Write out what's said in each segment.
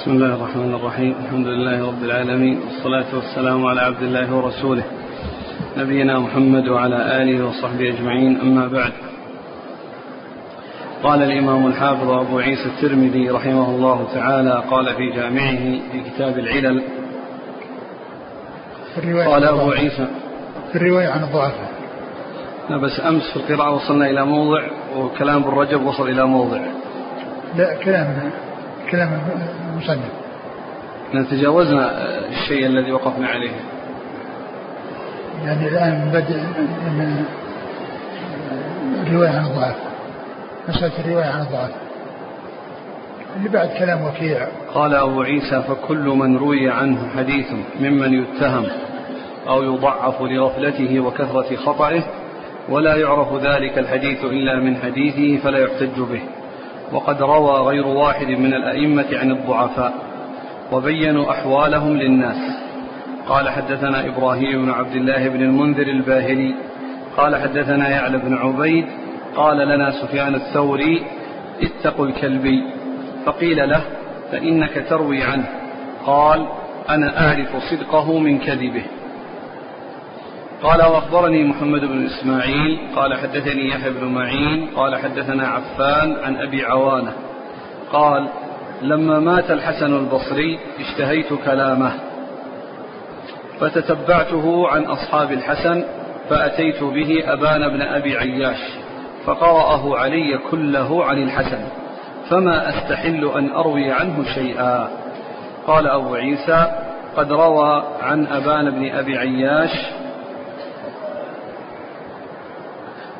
بسم الله الرحمن الرحيم. الحمد لله رب العالمين. والصلاة والسلام على عبد الله ورسوله. نبينا محمد وعلى آله وصحبه أجمعين. أما بعد. قال الإمام الحافظ أبو عيسى الترمذي رحمه الله تعالى قال في جامعه في كتاب العلل. قال أبو عيسى. في الرواية عن الضعفاء لا بس أمس في القراءة وصلنا إلى موضع وكلام ابن رجب وصل إلى موضع. لا كلام كلام المصنف. تجاوزنا الشيء الذي وقفنا عليه. يعني الآن بدء من الرواية عن الضعف. مسألة الرواية عن الضعف. اللي بعد كلام وكيع. قال أبو عيسى فكل من روي عنه حديث ممن يتهم أو يضعف لغفلته وكثرة خطئه ولا يعرف ذلك الحديث إلا من حديثه فلا يحتج به. وقد روى غير واحد من الأئمة عن الضعفاء وبينوا أحوالهم للناس. قال حدثنا إبراهيم بن عبد الله بن المنذر الباهلي قال حدثنا يعلى بن عبيد قال لنا سفيان الثوري اتقوا الكلبي. فقيل له فإنك تروي عنه. قال أنا أعرف صدقه من كذبه. قال وأخبرني محمد بن إسماعيل قال حدثني يحيى بن معين قال حدثنا عفان عن أبي عوانة قال لما مات الحسن البصري اشتهيت كلامه فتتبعته عن أصحاب الحسن فأتيت به أبان بن أبي عياش فقرأه علي كله عن الحسن فما أستحل أن أروي عنه شيئا قال أبو عيسى قد روى عن أبان بن أبي عياش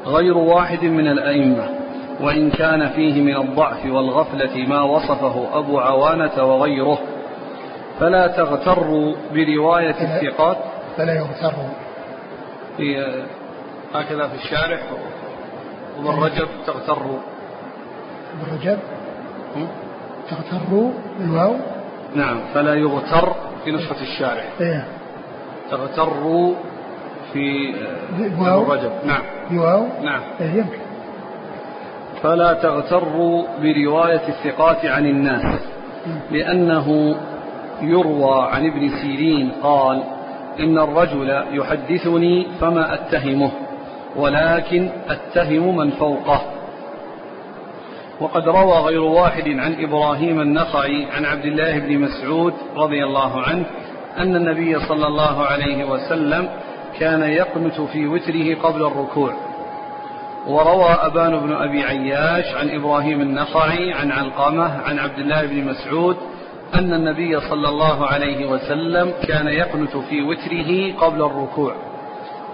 غير واحد من الأئمة وإن كان فيه من الضعف والغفلة ما وصفه أبو عوانة وغيره. فلا تغتروا برواية الثقات. فلا يغتروا. في هكذا في الشارح. وابن رجب تغتروا. ابن رجب تغتروا بالواو؟ نعم فلا يغتر في نسخة الشارح. إيه. تغتروا في واو. رجب. نعم. بواو نعم. إيه يمكن. فلا تغتروا برواية الثقات عن الناس لأنه يروى عن ابن سيرين قال إن الرجل يحدثني فما أتهمه ولكن أتهم من فوقه. وقد روى غير واحد عن إبراهيم النخعي عن عبد الله بن مسعود رضي الله عنه أن النبي صلى الله عليه وسلم كان يقنت في وتره قبل الركوع. وروى أبان بن أبي عياش عن إبراهيم النخعي عن علقمة عن عبد الله بن مسعود أن النبي صلى الله عليه وسلم كان يقنت في وتره قبل الركوع.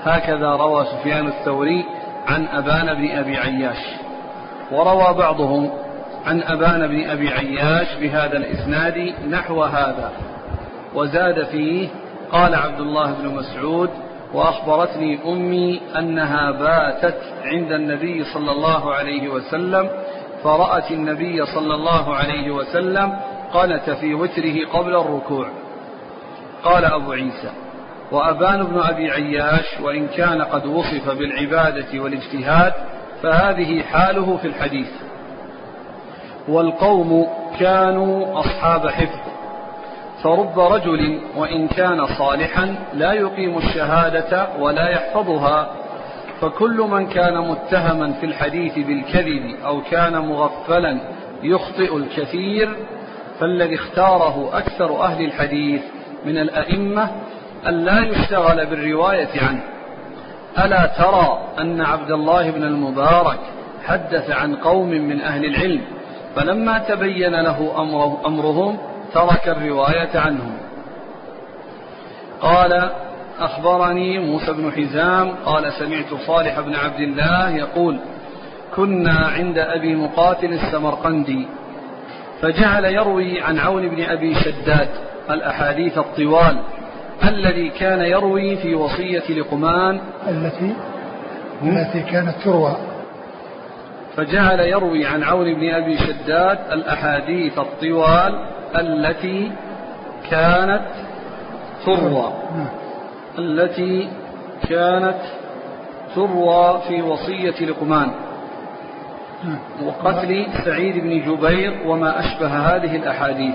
هكذا روى سفيان الثوري عن أبان بن أبي عياش. وروى بعضهم عن أبان بن أبي عياش بهذا الإسناد نحو هذا. وزاد فيه قال عبد الله بن مسعود وأخبرتني أمي أنها باتت عند النبي صلى الله عليه وسلم فرأت النبي صلى الله عليه وسلم قنت في وتره قبل الركوع. قال أبو عيسى وأبان بن أبي عياش وإن كان قد وصف بالعبادة والاجتهاد فهذه حاله في الحديث. والقوم كانوا أصحاب حفظ. فرب رجل وإن كان صالحا لا يقيم الشهادة ولا يحفظها فكل من كان متهما في الحديث بالكذب أو كان مغفلا يخطئ الكثير فالذي اختاره أكثر أهل الحديث من الأئمة أن لا يشتغل بالرواية عنه. ألا ترى أن عبد الله بن المبارك حدث عن قوم من أهل العلم فلما تبين له أمره أمرهم ترك الرواية عنهم قال أخبرني موسى بن حزام قال سمعت صالح بن عبد الله يقول كنا عند أبي مقاتل السمرقندي فجعل يروي عن عون بن أبي شداد الأحاديث الطوال الذي كان يروي في وصية لقمان التي التي كانت تروى. فجعل يروي عن عون بن أبي شداد الأحاديث الطوال التي كانت تروى. التي كانت تروى في وصية لقمان. وقتل سعيد بن جبير وما أشبه هذه الأحاديث.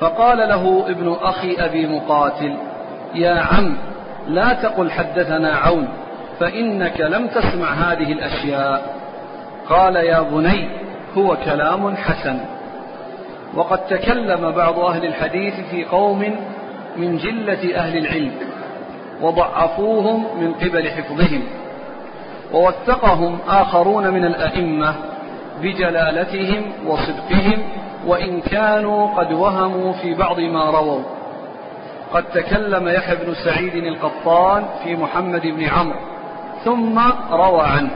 فقال له ابن أخي أبي مقاتل يا عم لا تقل حدثنا عون فإنك لم تسمع هذه الأشياء. قال يا بني هو كلام حسن. وقد تكلم بعض أهل الحديث في قوم من جلة أهل العلم وضعفوهم من قبل حفظهم ووثقهم آخرون من الأئمة بجلالتهم وصدقهم وإن كانوا قد وهموا في بعض ما رووا. قد تكلم يحيى بن سعيد القطان في محمد بن عمرو ثم روى عنه.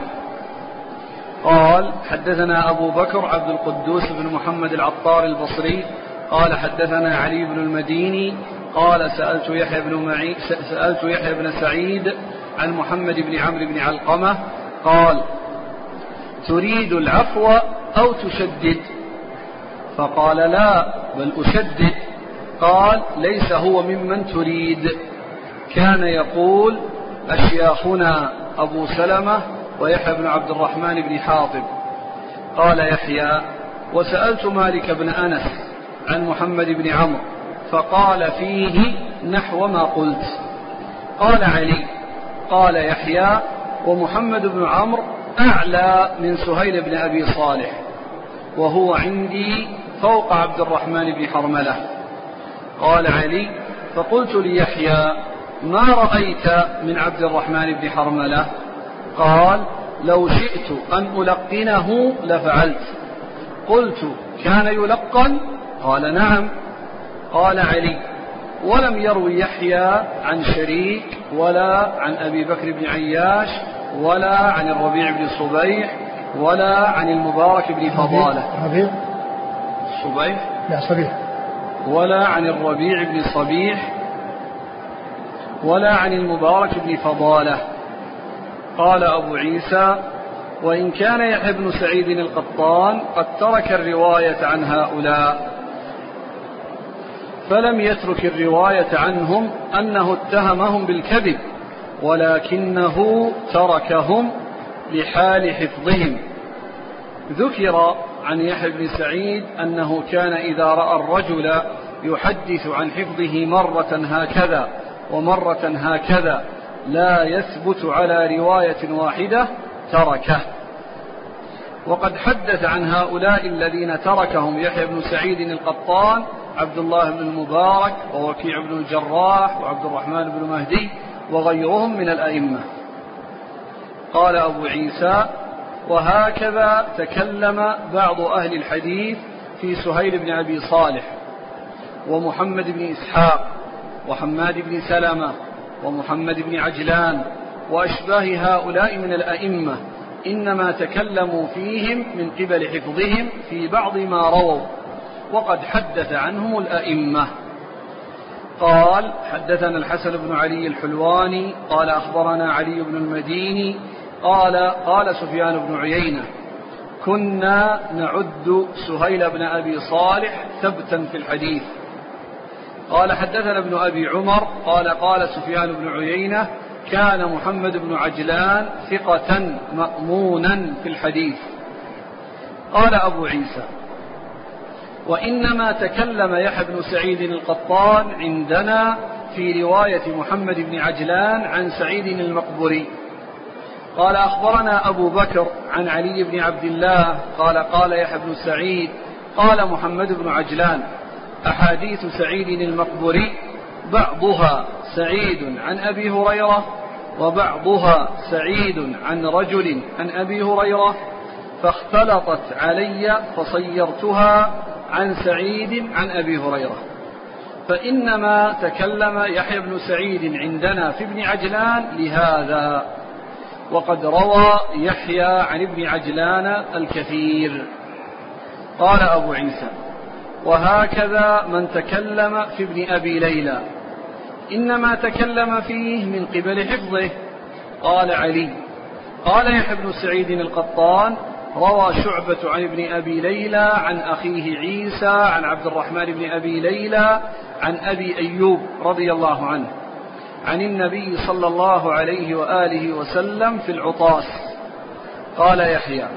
قال حدثنا أبو بكر عبد القدوس بن محمد العطار البصري قال حدثنا علي بن المديني قال سألت يحيى بن معي سألت يحيى بن سعيد عن محمد بن عمرو بن علقمة قال تريد العفو أو تشدد؟ فقال لا بل أشدد. قال ليس هو ممن تريد. كان يقول أشياخنا أبو سلمة ويحيى بن عبد الرحمن بن حاطب. قال يحيى وسألت مالك بن أنس عن محمد بن عمرو فقال فيه نحو ما قلت. قال علي قال يحيى ومحمد بن عمرو أعلى من سهيل بن أبي صالح وهو عندي فوق عبد الرحمن بن حرملة. قال علي فقلت ليحيى ما رأيت من عبد الرحمن بن حرملة؟ قال لو شئت أن ألقنه لفعلت. قلت كان يلقن؟ قال نعم. قال علي ولم يروي يحيى عن شريك ولا عن أبي بكر بن عياش ولا عن الربيع بن صبيح ولا عن المبارك بن فضالة. ربيع صبيح؟ لا صبيح ولا عن الربيع بن صبيح ولا عن المبارك بن فضالة. قال أبو عيسى وإن كان يحيى بن سعيد القطان قد ترك الرواية عن هؤلاء فلم يترك الرواية عنهم أنه اتهمهم بالكذب ولكنه تركهم لحال حفظهم. ذكر عن يحيى بن سعيد أنه كان إذا رأى الرجل يحدث عن حفظه مرة هكذا ومرة هكذا لا يثبت على رواية واحدة تركه. وقد حدث عن هؤلاء الذين تركهم يحيى بن سعيد القطان عبد الله بن المبارك ووكيع بن الجراح وعبد الرحمن بن مهدي وغيرهم من الأئمة. قال أبو عيسى وهكذا تكلم بعض أهل الحديث في سهيل بن أبي صالح ومحمد بن إسحاق وحماد بن سلمة ومحمد بن عجلان وأشباه هؤلاء من الأئمة إنما تكلموا فيهم من قبل حفظهم في بعض ما رووا وقد حدث عنهم الأئمة. قال حدثنا الحسن بن علي الحلواني قال أخبرنا علي بن المديني قال قال سفيان بن عيينة كنا نعد سهيل بن أبي صالح ثبتا في الحديث. قال حدثنا ابن أبي عمر قال قال سفيان بن عيينة كان محمد بن عجلان ثقة مأمونا في الحديث. قال أبو عيسى وإنما تكلم يحيى بن سعيد القطان عندنا في رواية محمد بن عجلان عن سعيد المقبري قال أخبرنا أبو بكر عن علي بن عبد الله قال قال يحيى بن سعيد قال محمد بن عجلان أحاديث سعيد المقبري بعضها سعيد عن أبي هريرة وبعضها سعيد عن رجل عن أبي هريرة فاختلطت علي فصيرتها عن سعيد عن أبي هريرة. فإنما تكلم يحيى بن سعيد عندنا في ابن عجلان لهذا وقد روى يحيى عن ابن عجلان الكثير. قال أبو عيسى وهكذا من تكلم في ابن أبي ليلى. إنما تكلم فيه من قبل حفظه. قال علي. قال يحيى بن سعيد القطان روى شعبة عن ابن أبي ليلى عن أخيه عيسى عن عبد الرحمن بن أبي ليلى عن أبي أيوب رضي الله عنه. عن النبي صلى الله عليه وآله وسلم في العطاس. قال يحيى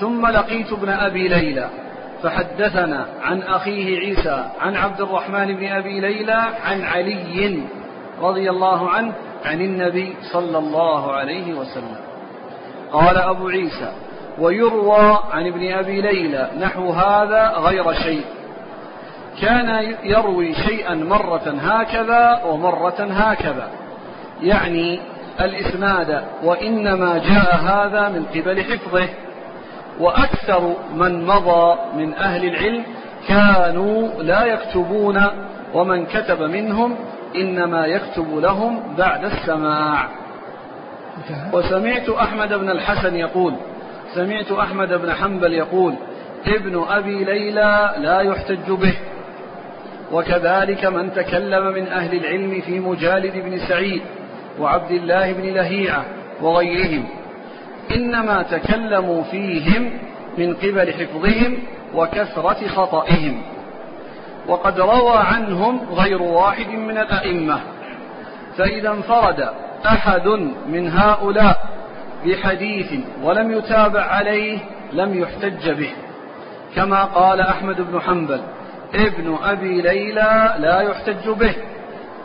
ثم لقيت ابن أبي ليلى. فحدثنا عن أخيه عيسى عن عبد الرحمن بن أبي ليلى عن علي رضي الله عنه عن النبي صلى الله عليه وسلم. قال أبو عيسى ويروى عن ابن أبي ليلى نحو هذا غير شيء. كان يروي شيئا مرة هكذا ومرة هكذا. يعني الإسناد وإنما جاء هذا من قبل حفظه. وأكثر من مضى من أهل العلم كانوا لا يكتبون ومن كتب منهم إنما يكتب لهم بعد السماع. وسمعت أحمد بن الحسن يقول سمعت أحمد بن حنبل يقول ابن أبي ليلى لا يحتج به. وكذلك من تكلم من أهل العلم في مجالد بن سعيد وعبد الله بن لهيعة وغيرهم. إنما تكلموا فيهم من قبل حفظهم وكثرة خطئهم. وقد روى عنهم غير واحد من الأئمة. فإذا انفرد أحد من هؤلاء بحديث ولم يتابع عليه لم يحتج به. كما قال أحمد بن حنبل ابن أبي ليلى لا يحتج به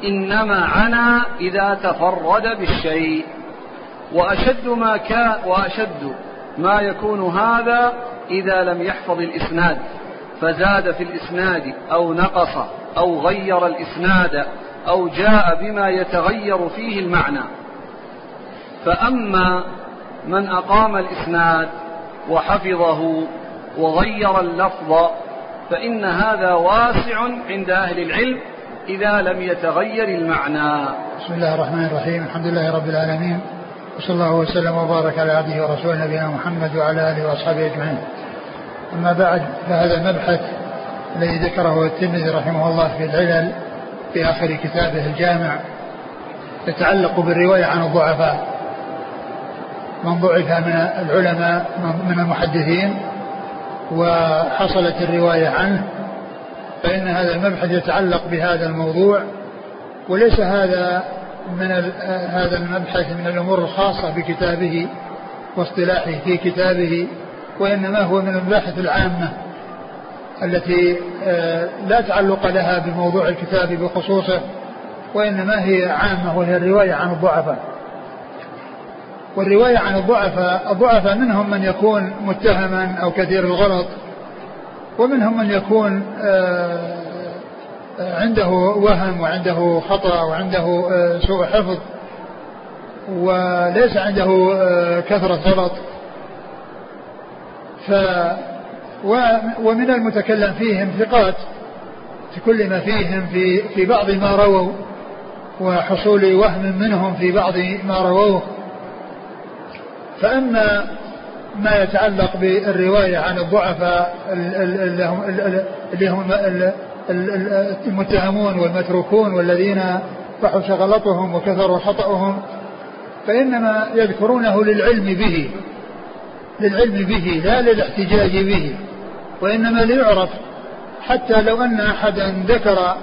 إنما عنا إذا تفرد بالشيء. وأشد ما كان وأشد ما يكون هذا إذا لم يحفظ الإسناد فزاد في الإسناد أو نقص أو غير الإسناد أو جاء بما يتغير فيه المعنى. فأما من أقام الإسناد وحفظه وغير اللفظ فإن هذا واسع عند أهل العلم إذا لم يتغير المعنى. بسم الله الرحمن الرحيم. الحمد لله رب العالمين. وصلى الله وسلم وبارك على عبده ورسوله نبينا محمد وعلى آله وأصحابه أجمعين. أما بعد فهذا المبحث الذي ذكره الترمذي رحمه الله في العلل في آخر كتابه الجامع يتعلق بالرواية عن الضعفاء. من ضعف من العلماء من المحدثين وحصلت الرواية عنه فإن هذا المبحث يتعلق بهذا الموضوع وليس هذا من هذا المبحث من الأمور الخاصة بكتابه واصطلاحه في كتابه وإنما هو من المباحث العامة التي آه، لا تعلق لها بموضوع الكتاب بخصوصه وإنما هي عامة وهي الرواية عن الضعفاء. والرواية عن الضعفاء الضعفاء منهم من يكون متهما أو كثير الغلط ومنهم من يكون آه عنده وهم وعنده خطأ وعنده آه، سوء حفظ وليس عنده آه، كثرة غلط. ف ومن المتكلم فيهم ثقات تكلم فيهم في في بعض ما رووا وحصول وهم منهم في بعض ما رووه. فأما ما يتعلق بالرواية عن الضعفاء اللي هم المتهمون والمتروكون والذين فحش غلطهم وكثر خطأهم فإنما يذكرونه للعلم به للعلم به لا للاحتجاج به وإنما ليعرف حتى لو أن أحدا ذكر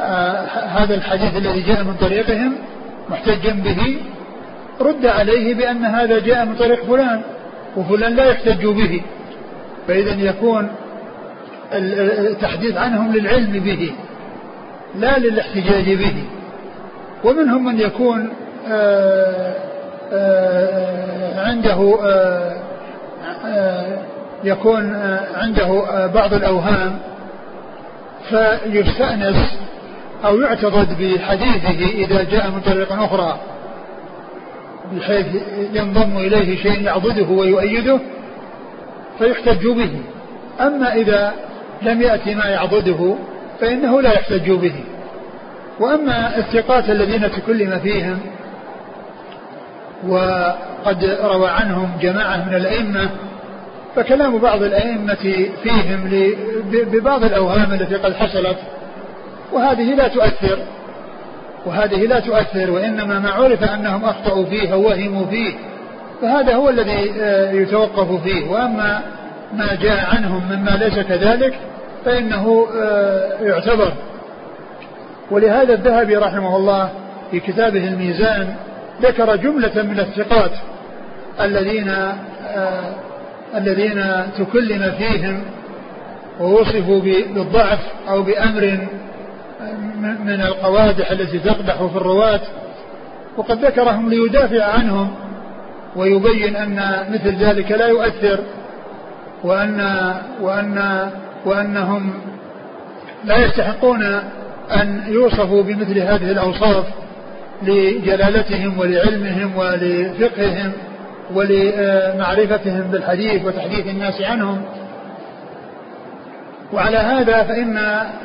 آه، هذا الحديث الذي جاء من طريقهم محتجا به رد عليه بأن هذا جاء من طريق فلان وفلان لا يحتج به فإذا يكون التحديث عنهم للعلم به لا للاحتجاج به. ومنهم من يكون آه، آه، عنده آه، يكون عنده بعض الأوهام فيستأنس أو يعتقد بحديثه إذا جاء من طريق أخرى بحيث ينضم إليه شيء يعضده ويؤيده فيحتج به. أما إذا لم يأتي ما يعضده فإنه لا يحتج به. وأما الثقات الذين تكلم فيهم وقد روى عنهم جماعة من الأئمة فكلام بعض الأئمة فيهم ببعض الأوهام التي قد حصلت وهذه لا تؤثر وهذه لا تؤثر وإنما ما عرف أنهم أخطأوا فيه أو وهموا فيه فهذا هو الذي آه، يتوقف فيه. وأما ما جاء عنهم مما ليس كذلك فإنه آه، يعتبر. ولهذا الذهبي رحمه الله في كتابه الميزان ذكر جملة من الثقات الذين آه، الذين تكلم فيهم ووصفوا بالضعف أو بأمر من القوادح التي تقدح في الرواة. وقد ذكرهم ليدافع عنهم ويبين أن مثل ذلك لا يؤثر. وأن وأن وأنهم لا يستحقون أن يوصفوا بمثل هذه الأوصاف لجلالتهم ولعلمهم ولفقههم ولمعرفتهم بالحديث وتحديث الناس عنهم. وعلى هذا فإن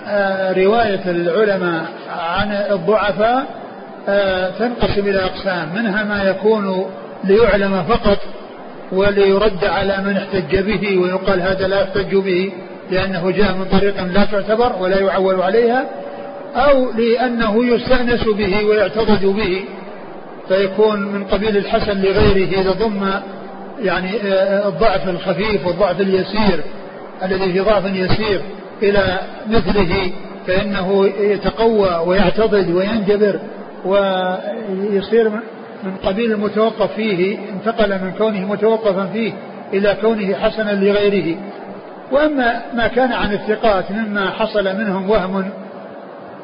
آه، رواية العلماء عن الضعفاء آه، تنقسم إلى أقسام منها ما يكون ليعلم فقط وليرد على من احتج به ويقال هذا لا يحتج به لأنه جاء من طريق لا تعتبر ولا يعول عليها أو لأنه يستأنس به ويعتضد به فيكون من قبيل الحسن لغيره إذا ضم يعني الضعف الخفيف والضعف اليسير الذي في ضعف يسير إلى مثله فإنه يتقوى ويعتضد وينجبر ويصير من قبيل المتوقف فيه انتقل من كونه متوقفا فيه إلى كونه حسنا لغيره. وأما ما كان عن الثقات مما حصل منهم وهم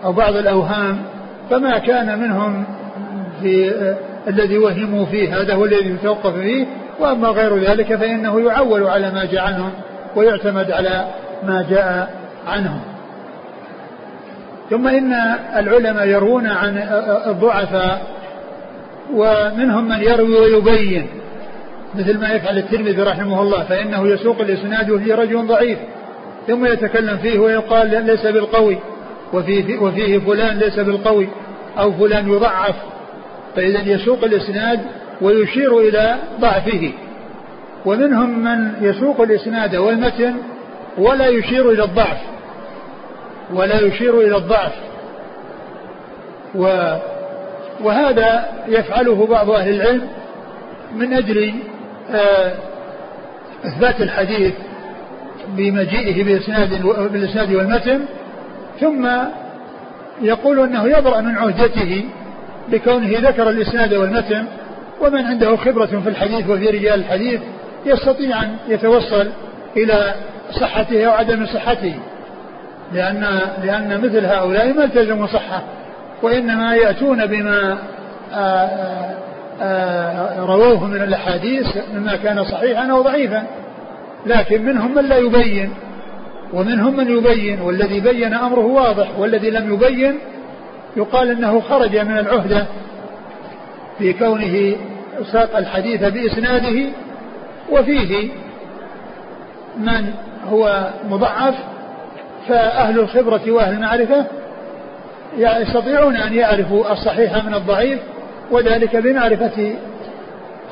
أو بعض الأوهام فما كان منهم في الذي وهموا فيه هذا هو الذي يتوقف فيه. وأما غير ذلك فإنه يعول على ما جاء عنهم ويعتمد على ما جاء عنهم. ثم إن العلماء يروون عن الضعفاء ومنهم من يروي ويبين مثل ما يفعل الترمذي رحمه الله فإنه يسوق الإسناد وفيه رجل ضعيف ثم يتكلم فيه ويقال ليس بالقوي وفيه, وفيه فلان ليس بالقوي أو فلان يضعف فإذا يسوق الإسناد ويشير إلى ضعفه. ومنهم من يسوق الإسناد والمتن ولا يشير إلى الضعف ولا يشير إلى الضعف. و وهذا يفعله بعض أهل العلم من أجل آه، إثبات الحديث بمجيئه بإسناد بالإسناد والمتن ثم يقول أنه يبرأ من عهدته بكونه ذكر الإسناد والمتن ومن عنده خبرة في الحديث وفي رجال الحديث يستطيع أن يتوصل إلى صحته أو عدم صحته لأن لأن مثل هؤلاء ما التزموا صحة. وإنما يأتون بما آآ آآ رووه من الأحاديث مما كان صحيحا أو ضعيفا. لكن منهم من لا يبين ومنهم من يبين والذي بين أمره واضح والذي لم يبين يقال إنه خرج من العهدة في كونه ساق الحديث بإسناده. وفيه من هو مضعف فأهل الخبرة وأهل المعرفة يستطيعون أن يعرفوا الصحيح من الضعيف وذلك بمعرفة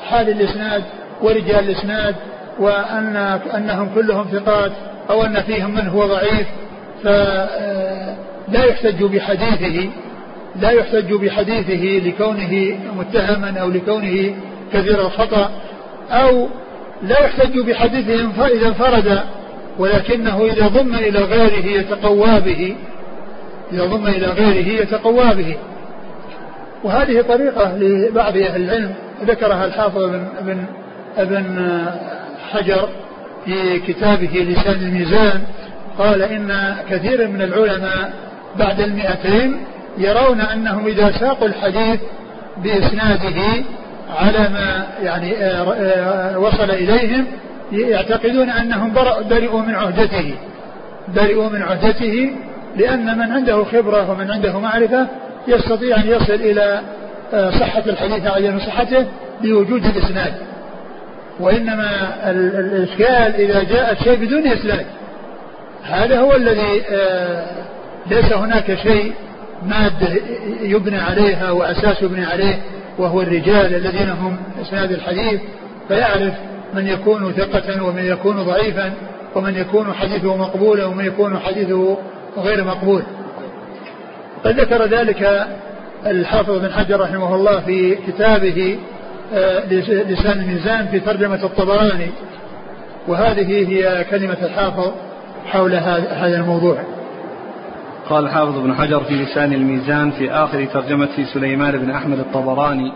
حال الإسناد ورجال الإسناد وأن أنهم كلهم ثقات أو أن فيهم من هو ضعيف. فلا يحتج بحديثه لا يحتج بحديثه لكونه متهما أو لكونه كثير الخطأ أو لا يحتج بحديثه إذا انفرد ولكنه إذا ضم إلى غيره يتقوى به. إذا ضم إلى غيره يتقوى به. وهذه طريقة لبعض أهل العلم. ذكرها الحافظ ابن, ابن, ابن حجر في كتابه لسان الميزان. قال إن كثير من العلماء بعد المئتين يرون أنهم إذا ساقوا الحديث بإسناده على ما يعني آه، آه، وصل إليهم يعتقدون أنهم برئوا من عهدته. برئوا من عهدته لأن من عنده خبرة ومن عنده معرفة يستطيع أن يصل إلى آه، صحة الحديث عدم صحته بوجود الإسناد. وإنما الإشكال إذا جاء الشيء بدون إسناد. هذا هو الذي ليس هناك شيء مادة يبنى عليها وأساس يبنى عليه وهو الرجال الذين هم إسناد الحديث. فيعرف من يكون ثقة ومن يكون ضعيفا ومن يكون حديثه مقبولا ومن يكون حديثه غير مقبول. قد ذكر ذلك الحافظ بن حجر رحمه الله في كتابه آه، لسان الميزان في ترجمة الطبراني. وهذه هي كلمة الحافظ حول هذا الموضوع. قال الحافظ ابن حجر في لسان الميزان في آخر ترجمة سليمان بن أحمد الطبراني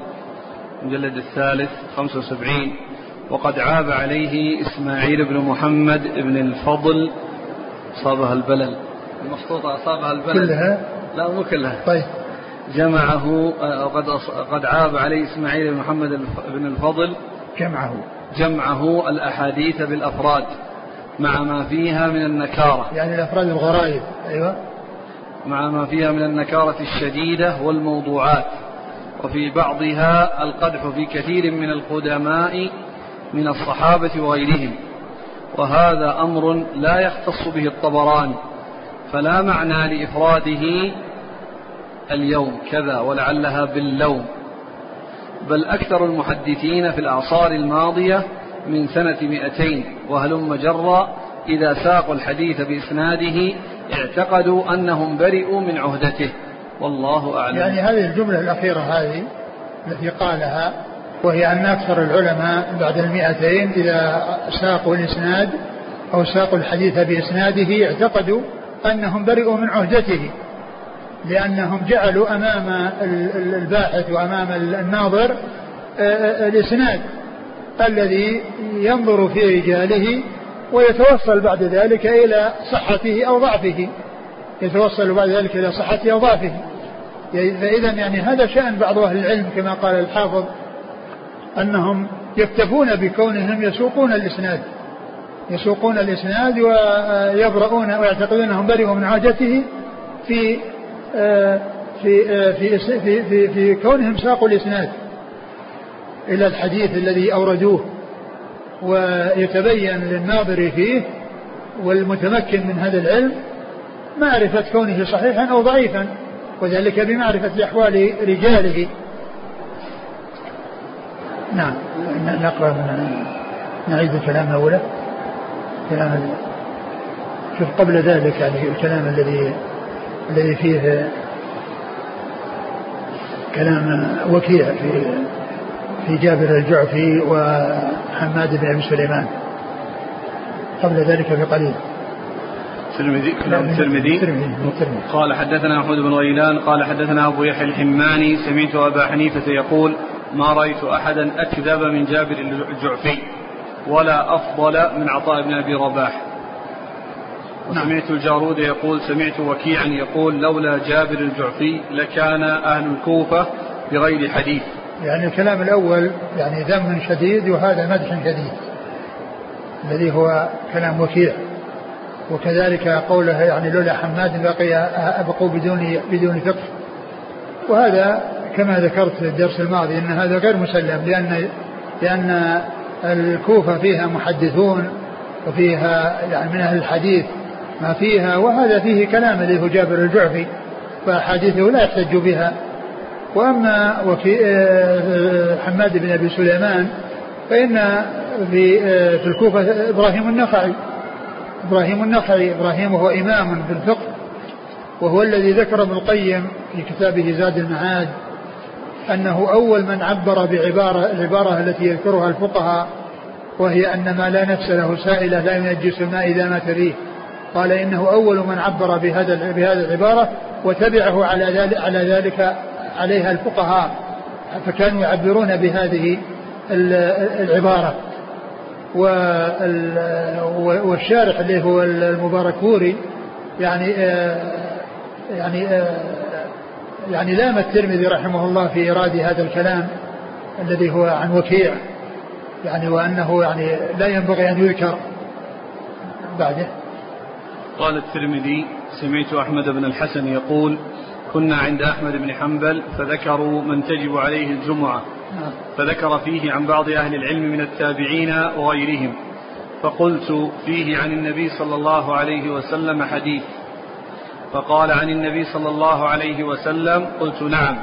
المجلد الثالث 75 وقد عاب عليه إسماعيل بن محمد بن الفضل أصابها البلل. المخطوطة أصابها البلل كلها؟ لا مو كلها. طيب. جمعه آه، قد قد عاب عليه إسماعيل بن محمد بن الفضل. جمعه. جمعه الأحاديث بالأفراد مع ما فيها من النكارة. يعني الأفراد الغرائب. أيوة. مع ما فيها من النكارة الشديدة والموضوعات. وفي بعضها القدح في كثير من القدماء من الصحابة وغيرهم. وهذا أمر لا يختص به الطبراني. فلا معنى لإفراده اليوم كذا ولعلها باللوم. بل أكثر المحدثين في الأعصار الماضية من سنة مئتين وهلم جرا إذا ساقوا الحديث بإسناده اعتقدوا أنهم برئوا من عهدته. والله أعلم. يعني هذه الجملة الأخيرة هذه التي قالها وهي أن أكثر العلماء بعد المئتين إذا ساقوا الإسناد أو ساقوا الحديث بإسناده اعتقدوا أنهم برئوا من عهدته لأنهم جعلوا أمام الباحث وأمام الناظر آه، آه، الإسناد الذي ينظر في رجاله ويتوصل بعد ذلك إلى صحته أو ضعفه. يتوصل بعد ذلك إلى صحته أو ضعفه. فإذا يعني هذا شأن بعض أهل العلم كما قال الحافظ أنهم يكتفون بكونهم يسوقون الإسناد. يسوقون الإسناد ويبرؤون ويعتقدون أنهم برئوا من عادته في في في في في, في كونهم ساقوا الإسناد. إلى الحديث الذي أوردوه ويتبين للناظر فيه والمتمكن من هذا العلم معرفة كونه صحيحا أو ضعيفا وذلك بمعرفة أحوال رجاله. نعم نقرأ نعيد الكلام الأولى كلام شوف قبل ذلك يعني الكلام الذي الذي فيه كلام وكيع في في جابر الجعفي وحماد بن أبي سليمان. قبل ذلك بقليل الترمذي كلام الترمذي قال حدثنا أحمد بن غيلان قال حدثنا أبو يحيى الحماني سمعت أبا حنيفة يقول ما رأيت أحدا أكذب من جابر الجعفي. ولا أفضل من عطاء بن أبي رباح. نعم. وسمعت الجارود يقول سمعت وكيعا يقول لولا جابر الجعفي لكان أهل الكوفة بغير حديث. يعني الكلام الأول يعني ذم شديد وهذا مدح شديد الذي هو كلام وكيع. وكذلك قوله يعني لولا حماد بقي أبقوا بدون بدون فقه. وهذا كما ذكرت في الدرس الماضي أن هذا غير مسلم لأن لأن الكوفة فيها محدثون وفيها يعني من أهل الحديث ما فيها وهذا فيه كلام الذي هو جابر الجعفي فأحاديثه لا يحتج بها. وأما وفي آه، حماد بن أبي سليمان فإن في آه، في الكوفة إبراهيم النخعي. إبراهيم النخعي إبراهيم وهو إمام في الفقه وهو الذي ذكر ابن القيم في كتابه زاد المعاد أنه أول من عبر بعبارة العبارة التي يذكرها الفقهاء وهي أن ما لا نفس له سائلة لا ينجس الماء إذا مات فيه قال إنه أول من عبر بهذا بهذه العبارة وتبعه على ذلك على ذلك عليها الفقهاء. فكانوا يعبرون بهذه العبارة. والشارح اللي هو المبارك فوري يعني يعني يعني لام الترمذي رحمه الله في إيراد هذا الكلام الذي هو عن وكيع يعني وأنه يعني لا ينبغي أن يذكر بعده قال الترمذي سمعت أحمد بن الحسن يقول كنا عند أحمد بن حنبل فذكروا من تجب عليه الجمعة نعم. فذكر فيه عن بعض أهل العلم من التابعين وغيرهم فقلت فيه عن النبي صلى الله عليه وسلم حديث فقال عن النبي صلى الله عليه وسلم قلت نعم.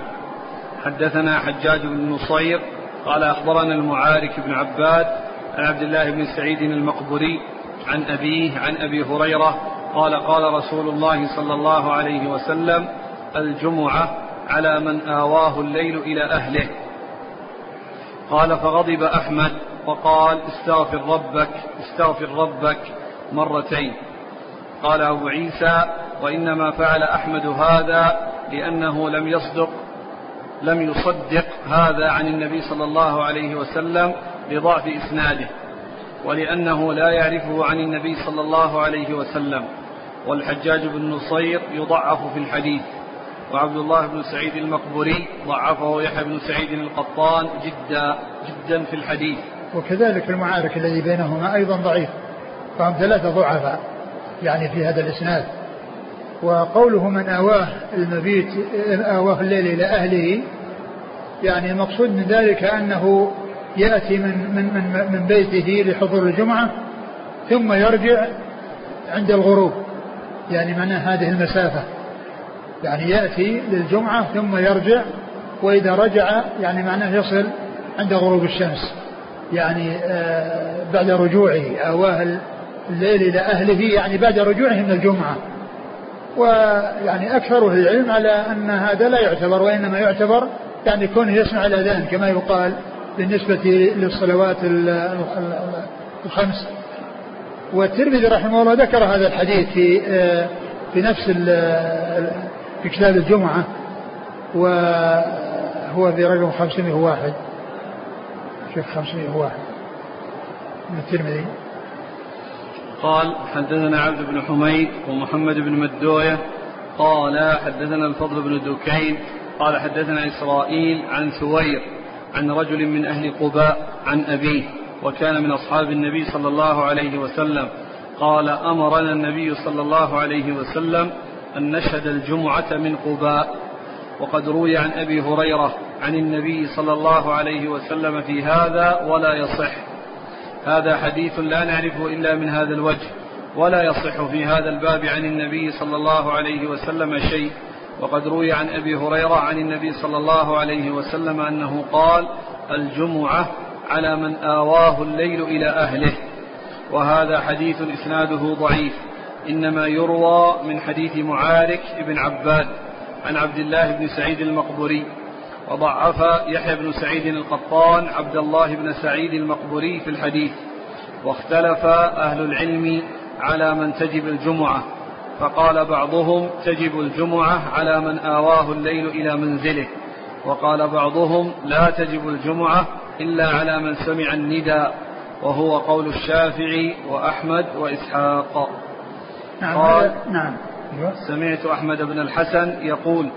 حدثنا حجاج بن نصير قال أخبرنا المعارك بن عباد عن عبد الله بن سعيد المقبري عن أبيه عن أبي هريرة قال قال رسول الله صلى الله عليه وسلم الجمعة على من آواه الليل إلى أهله. قال فغضب أحمد وقال استغفر ربك استغفر ربك مرتين. قال أبو عيسى وإنما فعل أحمد هذا لأنه لم يصدق لم يصدق هذا عن النبي صلى الله عليه وسلم لضعف إسناده ولأنه لا يعرفه عن النبي صلى الله عليه وسلم. والحجاج بن نصير يضعف في الحديث وعبد الله بن سعيد المقبري ضعفه يحيى بن سعيد القطان جدا جدا في الحديث. وكذلك المعارك الذي بينهما أيضا ضعيف فهم ثلاثة ضعفاء يعني في هذا الإسناد. وقوله من آواه المبيت آواه الليل إلى أهله يعني المقصود من ذلك أنه يأتي من من من, من بيته لحضور الجمعة ثم يرجع عند الغروب يعني معنى هذه المسافة. يعني يأتي للجمعة ثم يرجع وإذا رجع يعني معناه يصل عند غروب الشمس يعني آه بعد رجوعه. آواه الليل إلى أهله يعني بعد رجوعه من الجمعة. ويعني أكثر أهل العلم على أن هذا لا يعتبر وإنما يعتبر يعني كونه يسمع الأذان كما يقال بالنسبة للصلوات الخمس. والترمذي رحمه الله ذكر هذا الحديث في آه، في نفس في كتاب الجمعة وهو في رقم 501 شوف 501 من الترمذي. قال حدثنا عبد بن حميد ومحمد بن مدوية. قال حدثنا الفضل بن دكين. قال حدثنا إسرائيل عن ثوير عن رجل من أهل قباء عن أبيه وكان من أصحاب النبي صلى الله عليه وسلم. قال أمرنا النبي صلى الله عليه وسلم أن نشهد الجمعة من قباء. وقد روي عن أبي هريرة عن النبي صلى الله عليه وسلم في هذا ولا يصح. هذا حديث لا نعرفه إلا من هذا الوجه ولا يصح في هذا الباب عن النبي صلى الله عليه وسلم شيء. وقد روي عن أبي هريرة عن النبي صلى الله عليه وسلم أنه قال الجمعة على من آواه الليل إلى أهله. وهذا حديث إسناده ضعيف إنما يروى من حديث معارك بن عباد عن عبد الله بن سعيد المقبري وضعف يحيى بن سعيد القطان عبد الله بن سعيد المقبري في الحديث واختلف أهل العلم على من تجب الجمعة فقال بعضهم تجب الجمعة على من آواه الليل إلى منزله وقال بعضهم لا تجب الجمعة إلا على من سمع الندى وهو قول الشافعي وأحمد وإسحاق نعم قال نعم. سمعت أحمد بن الحسن يقول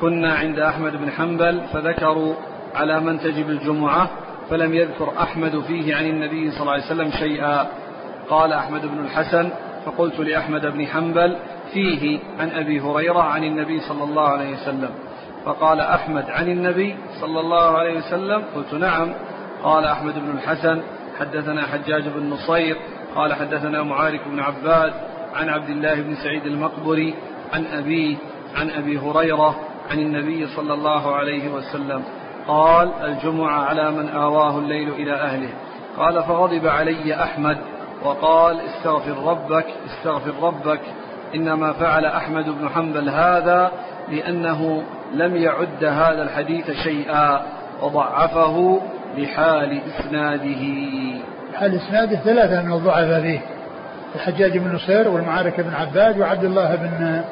كنا عند أحمد بن حنبل فذكروا على من تجب الجمعة فلم يذكر أحمد فيه عن النبي صلى الله عليه وسلم شيئا. قال أحمد بن الحسن فقلت لأحمد بن حنبل فيه عن أبي هريرة عن النبي صلى الله عليه وسلم. فقال أحمد عن النبي صلى الله عليه وسلم؟ قلت نعم. قال أحمد بن الحسن حدثنا حجاج بن نصير قال حدثنا معارك بن عباد عن عبد الله بن سعيد المقبري عن أبيه عن أبي هريرة عن النبي صلى الله عليه وسلم قال الجمعة على من آواه الليل إلى أهله. قال فغضب علي أحمد وقال استغفر ربك استغفر ربك. إنما فعل أحمد بن حنبل هذا لأنه لم يعد هذا الحديث شيئا وضعفه لحال إسناده. حال إسناده ثلاثة من الضعفاء فيه الحجاج بن نصير والمعارك بن عباد وعبد الله بن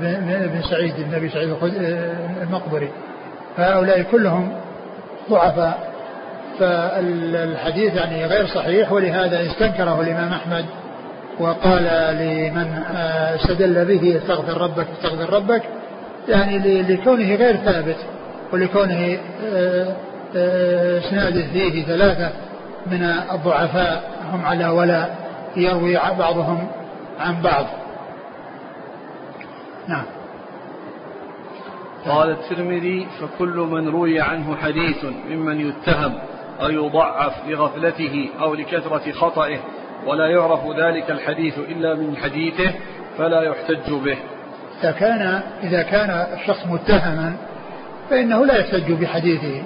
بن سعيد النبي سعيد المقبري. فهؤلاء كلهم ضعفاء. فالحديث يعني غير صحيح ولهذا استنكره الإمام أحمد وقال لمن آه، استدل به استغفر ربك استغفر ربك. يعني لكونه غير ثابت ولكونه آه، آه، اسناده فيه ثلاثة من الضعفاء هم على ولا يروي بعضهم عن بعض. نعم. قال الترمذي فكل من روي عنه حديث ممن يتهم أو يضعف لغفلته أو لكثرة خطئه ولا يعرف ذلك الحديث إلا من حديثه فلا يحتج به. إذا كان إذا كان الشخص متهما فإنه لا يحتج بحديثه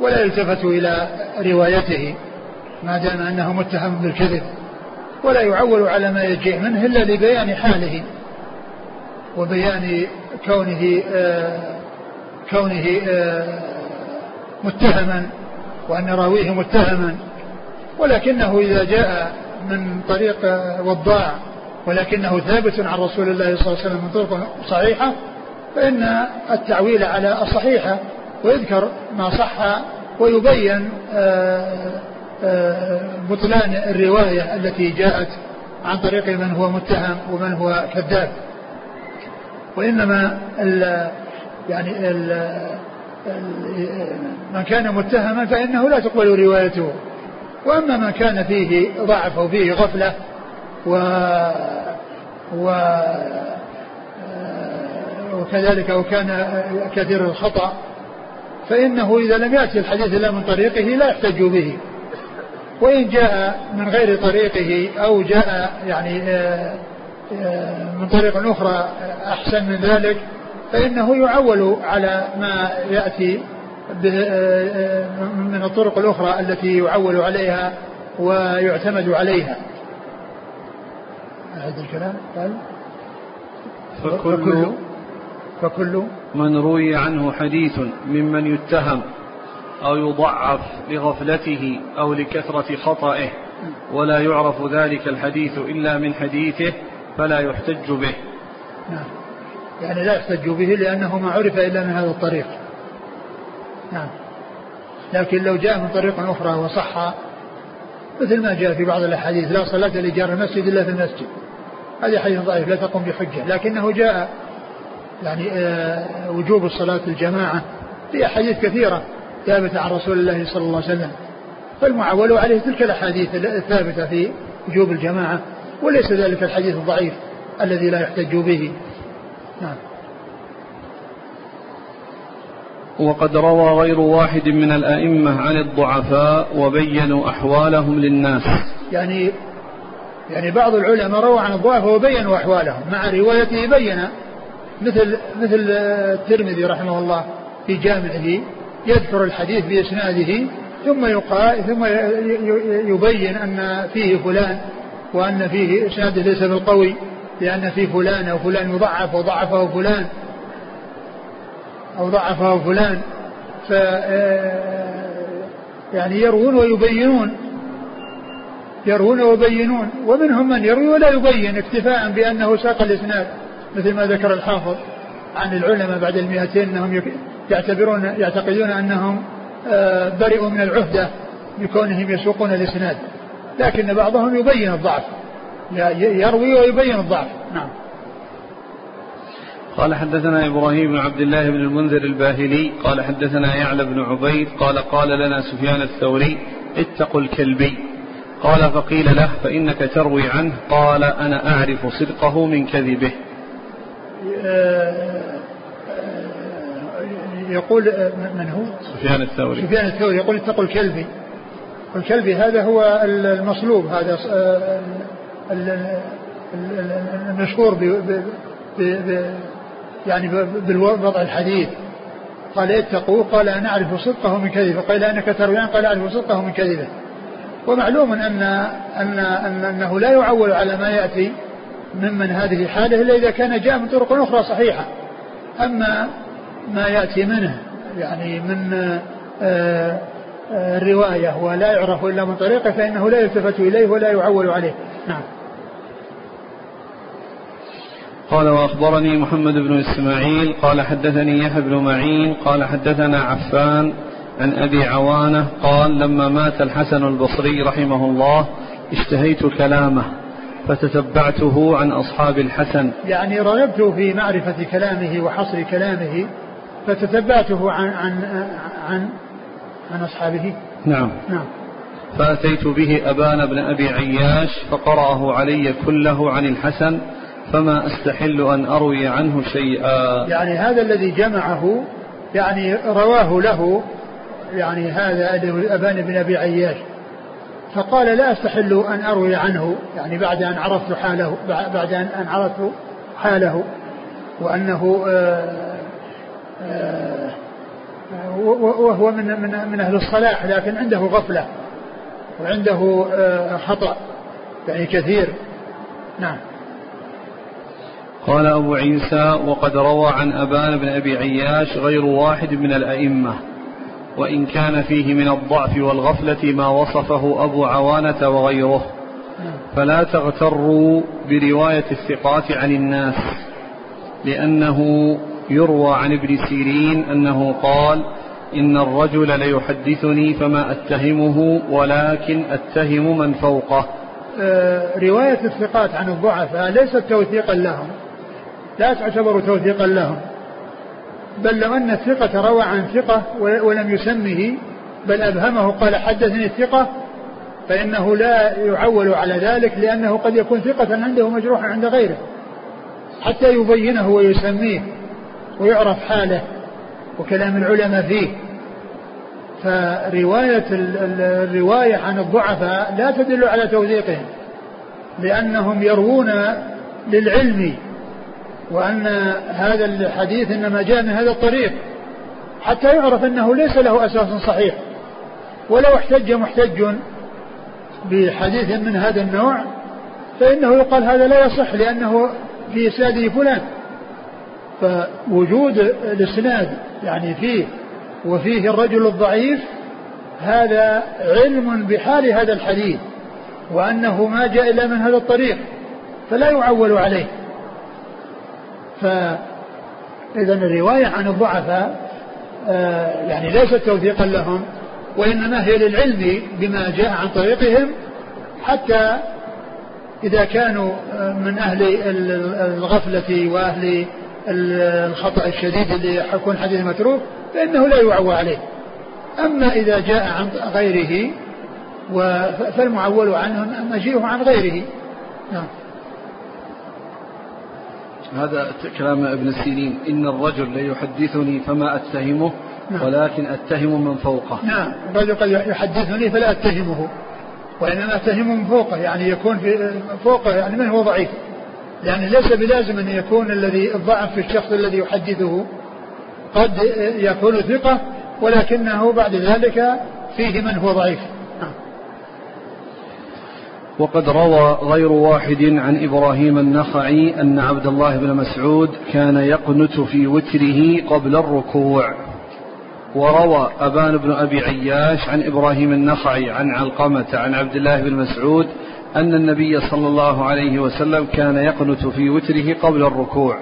ولا يلتفت إلى روايته ما دام أنه متهم بالكذب ولا يعول على ما يجيء منه إلا لبيان حاله. وبيان كونه آه كونه آه متهما وأن راويه متهما. ولكنه إذا جاء من طريق وضاع ولكنه ثابت عن رسول الله صلى الله عليه وسلم من طرق صحيحة فإن التعويل على الصحيحة ويذكر ما صح ويبين آه، آه، بطلان الرواية التي جاءت عن طريق من هو متهم ومن هو كذاب. وإنما ال يعني ال من كان متهما فإنه لا تقبل روايته. وأما من كان فيه ضعف أو فيه غفلة و و وكذلك أو كان كثير الخطأ فإنه إذا لم يأتي الحديث إلا من طريقه لا يحتج به. وإن جاء من غير طريقه أو جاء يعني آه، من طريق أخرى أحسن من ذلك فإنه يعول على ما يأتي من الطرق الأخرى التي يعول عليها ويعتمد عليها. هذا الكلام؟ قال؟ فكل فكل من روي عنه حديث ممن يتهم أو يضعف لغفلته أو لكثرة خطئه ولا يعرف ذلك الحديث إلا من حديثه فلا يحتج به. نعم. يعني لا يحتج به لأنه ما عرف إلا من هذا الطريق. نعم. لكن لو جاء من طريق أخرى وصح مثل ما جاء في بعض الأحاديث لا صلاة لجار المسجد إلا في المسجد. هذا حديث ضعيف لا تقوم بحجة. لكنه جاء يعني آه، وجوب الصلاة الجماعة في أحاديث كثيرة ثابتة عن رسول الله صلى الله عليه وسلم. فالمعول عليه تلك الأحاديث الثابتة في وجوب الجماعة. وليس ذلك الحديث الضعيف الذي لا يحتج به. نعم. وقد روى غير واحد من الأئمة عن الضعفاء وبينوا أحوالهم للناس. يعني يعني بعض العلماء روى عن الضعفاء وبينوا أحوالهم. مع روايته بين مثل مثل الترمذي رحمه الله في جامعه يذكر الحديث بإسناده ثم يقال ثم يبين أن فيه فلان وأن فيه إسناده ليس بالقوي لأن فيه فلان أو فلان يضعف وضعفه فلان. أو ضعفه فلان. ف يعني يروون ويبينون. يروون ويبينون. ومنهم من يروي ولا يبين اكتفاء بأنه ساق الإسناد مثل ما ذكر الحافظ عن العلماء بعد المئتين أنهم يعتبرون يعتقدون أنهم آه، برئوا من العهدة بكونهم يسوقون الإسناد. لكن بعضهم يبين الضعف. يروي ويبين الضعف. نعم. قال حدثنا إبراهيم بن عبد الله بن المنذر الباهلي قال حدثنا يعلى بن عبيد قال قال لنا سفيان الثوري اتقوا الكلبي. قال فقيل له فإنك تروي عنه؟ قال أنا أعرف صدقه من كذبه. يقول من هو؟ سفيان الثوري. سفيان الثوري يقول اتقوا الكلبي. والكلبي هذا هو المصلوب هذا المشهور يعني بالوضع الحديث قال اتقوا قال أنا أعرف صدقه من كذبه. قال أنك ترويان قال أعرف صدقه من كذبه. ومعلوم أن أن أن أنه لا يعول على ما يأتي ممن هذه حاله إلا إذا كان جاء من طرق أخرى صحيحة. أما ما يأتي منه يعني من آه، آه، الرواية ولا يعرف إلا من طريقه فإنه لا يلتفت إليه ولا يعول عليه. نعم. قال وأخبرني محمد بن إسماعيل قال حدثني يحيى بن معين قال حدثنا عفان عن أبي عوانة قال لما مات الحسن البصري رحمه الله اشتهيت كلامه فتتبعته عن أصحاب الحسن. يعني رغبت في معرفة كلامه وحصر كلامه فتتبعته عن عن عن عن أصحابه؟ نعم. نعم. فأتيت به أبان بن أبي عياش فقرأه علي كله عن الحسن فما أستحل أن أروي عنه شيئا. يعني هذا الذي جمعه يعني رواه له يعني هذا أبان بن أبي عياش. فقال لا أستحل أن أروي عنه يعني بعد أن عرفت حاله بعد أن عرفت حاله وأنه آه، آه، وهو من من من أهل الصلاح لكن عنده غفلة وعنده آه، خطأ يعني كثير. نعم. قال أبو عيسى وقد روى عن أبان بن أبي عياش غير واحد من الأئمة وإن كان فيه من الضعف والغفلة ما وصفه أبو عوانة وغيره. فلا تغتروا برواية الثقات عن الناس لأنه يروى عن ابن سيرين أنه قال إن الرجل ليحدثني فما أتهمه ولكن أتهم من فوقه. آه، رواية الثقات عن الضعفاء ليست توثيقا لهم. لا تعتبر توثيقا لهم. بل لو أن الثقة روى عن ثقة ولم يسمه بل أبهمه قال حدثني الثقة فإنه لا يعول على ذلك لأنه قد يكون ثقة عنده مجروحا عند غيره حتى يبينه ويسميه. ويعرف حاله وكلام العلماء فيه. فرواية الرواية عن الضعفاء لا تدل على توثيقهم لأنهم يروون للعلم وأن هذا الحديث إنما جاء من هذا الطريق حتى يعرف أنه ليس له أساس صحيح. ولو احتج محتج بحديث من هذا النوع فإنه يقال هذا لا يصح لأنه في إسناده فلان. فوجود الإسناد يعني فيه وفيه الرجل الضعيف هذا علم بحال هذا الحديث وأنه ما جاء إلا من هذا الطريق فلا يعول عليه. فإذا الرواية عن الضعفاء آه، يعني ليست توثيقا لهم وإنما هي للعلم بما جاء عن طريقهم حتى إذا كانوا آه، من أهل الغفلة وأهل الخطأ الشديد اللي يكون حديث متروك فإنه لا يعوى عليه. أما إذا جاء عن غيره فالمعول عنه مجيئه عن غيره. نعم. هذا كلام ابن سيرين. إن الرجل ليحدثني فما أتهمه نعم. ولكن أتهم من فوقه. نعم. الرجل قد يحدثني فلا أتهمه وإنما أتهم من فوقه يعني يكون في فوقه يعني من هو ضعيف. يعني ليس بلازم أن يكون الذي الضعف في الشخص الذي يحدثه قد يكون ثقة ولكنه بعد ذلك فيه من هو ضعيف. وقد روى غير واحد عن إبراهيم النخعي أن عبد الله بن مسعود كان يقنت في وتره قبل الركوع. وروى أبان بن أبي عياش عن إبراهيم النخعي عن علقمة عن عبد الله بن مسعود أن النبي صلى الله عليه وسلم كان يقنت في وتره قبل الركوع.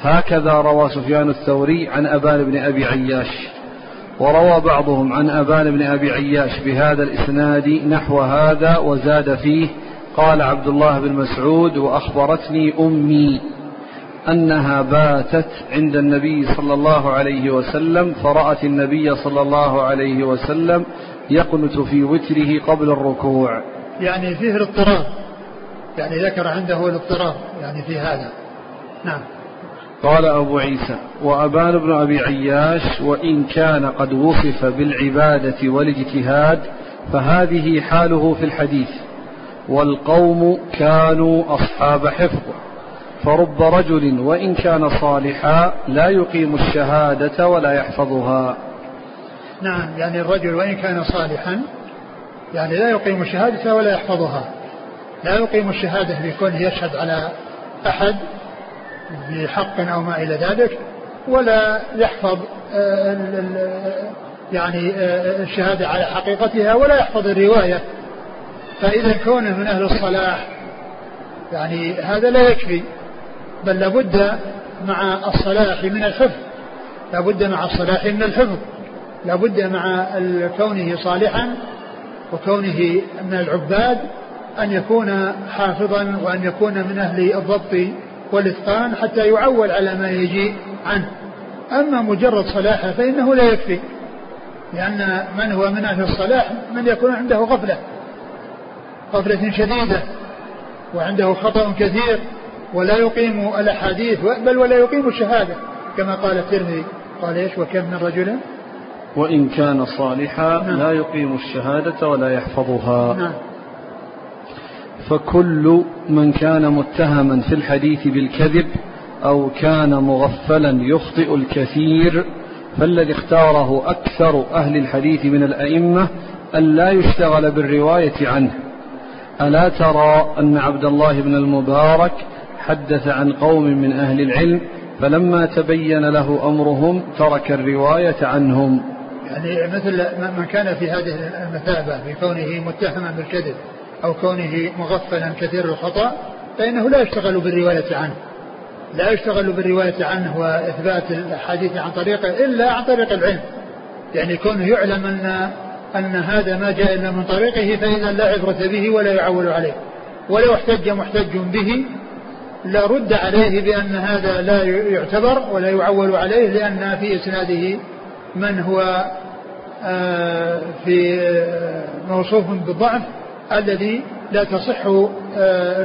هكذا روى سفيان الثوري عن أبان بن أبي عياش وروى بعضهم عن أبان بن أبي عياش بهذا الإسناد نحو هذا وزاد فيه قال عبد الله بن مسعود وأخبرتني أمي أنها باتت عند النبي صلى الله عليه وسلم فرأت النبي صلى الله عليه وسلم يقنت في وتره قبل الركوع. يعني فيه الاضطراب. يعني ذكر عنده الاضطراب يعني في هذا. نعم. قال أبو عيسى وأبان بن أبي عياش وإن كان قد وصف بالعبادة والاجتهاد فهذه حاله في الحديث والقوم كانوا أصحاب حفظ فرب رجل وإن كان صالحا لا يقيم الشهادة ولا يحفظها. نعم يعني الرجل وإن كان صالحا يعني لا يقيم الشهادة ولا يحفظها. لا يقيم الشهادة بكونه يشهد على أحد بحق أو ما إلى ذلك ولا يحفظ آه، يعني آه، الشهادة على حقيقتها ولا يحفظ الرواية. فإذا كونه من أهل الصلاح يعني هذا لا يكفي بل لابد مع الصلاح من الحفظ. لابد مع الصلاح من الحفظ. لابد مع كونه صالحا وكونه من العباد أن يكون حافظا وأن يكون من أهل الضبط والإتقان حتى يعول على ما يجي عنه. أما مجرد صلاحه فإنه لا يكفي لأن من هو من أهل الصلاح؟ من يكون عنده غفلة غفلة شديدة وعنده خطأ كثير ولا يقيم الأحاديث بل ولا يقيم الشهادة كما قال الترمذي. قال إيش؟ وكم من رجل وإن كان صالحا نعم. لا يقيم الشهادة ولا يحفظها نعم. فكل من كان متهما في الحديث بالكذب أو كان مغفلا يخطئ الكثير فالذي اختاره أكثر أهل الحديث من الأئمة أن لا يشتغل بالرواية عنه ألا ترى أن عبد الله بن المبارك حدث عن قوم من أهل العلم فلما تبين له أمرهم ترك الرواية عنهم يعني مثل من كان في هذه المثابة بكونه متهما بالكذب أو كونه مغفلا كثير الخطأ فإنه لا يشتغل بالرواية عنه. لا يشتغل بالرواية عنه وإثبات الحديث عن طريقه إلا عن طريق العلم. يعني كونه يعلم أن أن هذا ما جاء إلا من طريقه فإذا لا عبرة به ولا يعول عليه. ولو احتج محتج به لا رد عليه بأن هذا لا يعتبر ولا يعول عليه لأن في إسناده من هو آه، في آه، موصوف بالضعف الذي لا تصح آه،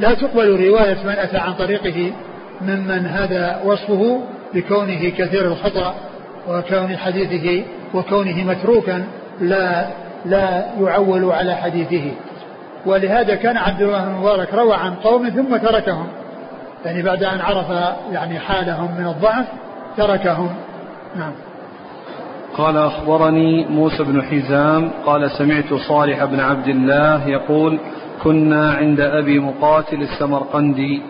لا, تقبل رواية من أتى عن طريقه ممن هذا وصفه بكونه كثير الخطأ وكون حديثه وكونه متروكا لا لا يعول على حديثه. ولهذا كان عبد الله بن مبارك روى عن قوم ثم تركهم. يعني بعد أن عرف يعني حالهم من الضعف تركهم. نعم. قال أخبرني موسى بن حزام قال سمعت صالح بن عبد الله يقول كنا عند أبي مقاتل السمرقندي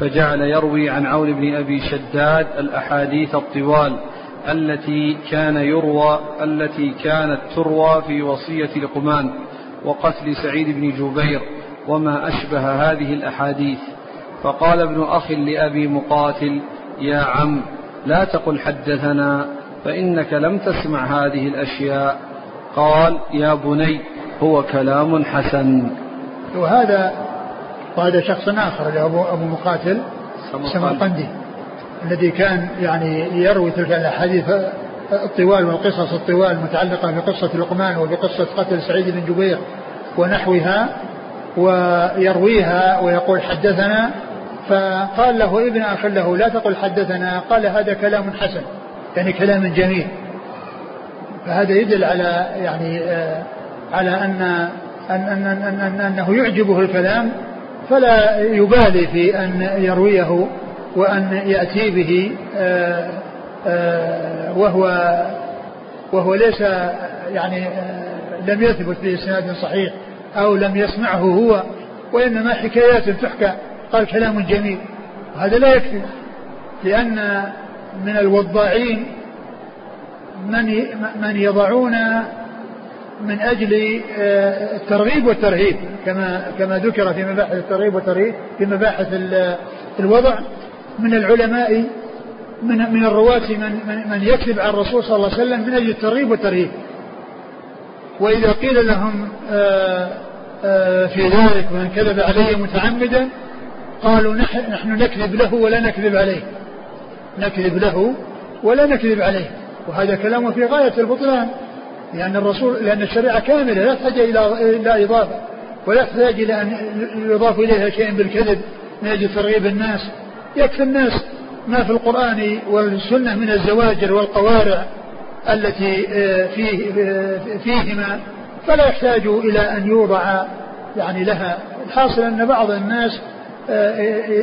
فجعل يروي عن عون بن أبي شداد الأحاديث الطوال التي كان يروى التي كانت تروى في وصية لقمان وقتل سعيد بن جبير وما أشبه هذه الأحاديث. فقال ابن أخ لأبي مقاتل يا عم لا تقل حدثنا فإنك لم تسمع هذه الأشياء. قال يا بني هو كلام حسن. وهذا وهذا شخص آخر أبو, أبو مقاتل سمرقندي الذي كان يعني يروي تلك الأحاديث الطوال والقصص الطوال المتعلقة بقصة لقمان وبقصة قتل سعيد بن جبير ونحوها ويرويها ويقول حدثنا فقال له ابن أخ له لا تقل حدثنا قال هذا كلام حسن يعني كلام جميل. فهذا يدل على يعني آه على أن أن أن أن أن أنه يعجبه الكلام فلا يبالي في أن يرويه وأن يأتي به آه آه وهو وهو ليس يعني لم يثبت بإسناد صحيح أو لم يسمعه هو وإنما حكايات تحكى قال كلام جميل وهذا لا يكفي لأن من الوضاعين من من يضعون من أجل آه، الترغيب والترهيب كما كما ذكر في مباحث الترغيب والترهيب في مباحث الوضع من العلماء من من الرواة من من, من يكذب على الرسول صلى الله عليه وسلم من أجل الترغيب والترهيب. وإذا قيل لهم آه، آه، في ذلك من كذب علي متعمدا قالوا نحن نكذب له ولا نكذب عليه. نكذب له ولا نكذب عليه. وهذا كلام في غاية البطلان. لأن الرسول لأن الشريعة كاملة لا تحتاج إلى إلى إضافة. ولا تحتاج إلى أن يضاف إليها شيء بالكذب. من أجل ترغيب الناس. يكفي الناس ما في القرآن والسنة من الزواجر والقوارع التي آه، فيه آه، فيهما. فلا يحتاج إلى أن يوضع يعني لها. الحاصل أن بعض الناس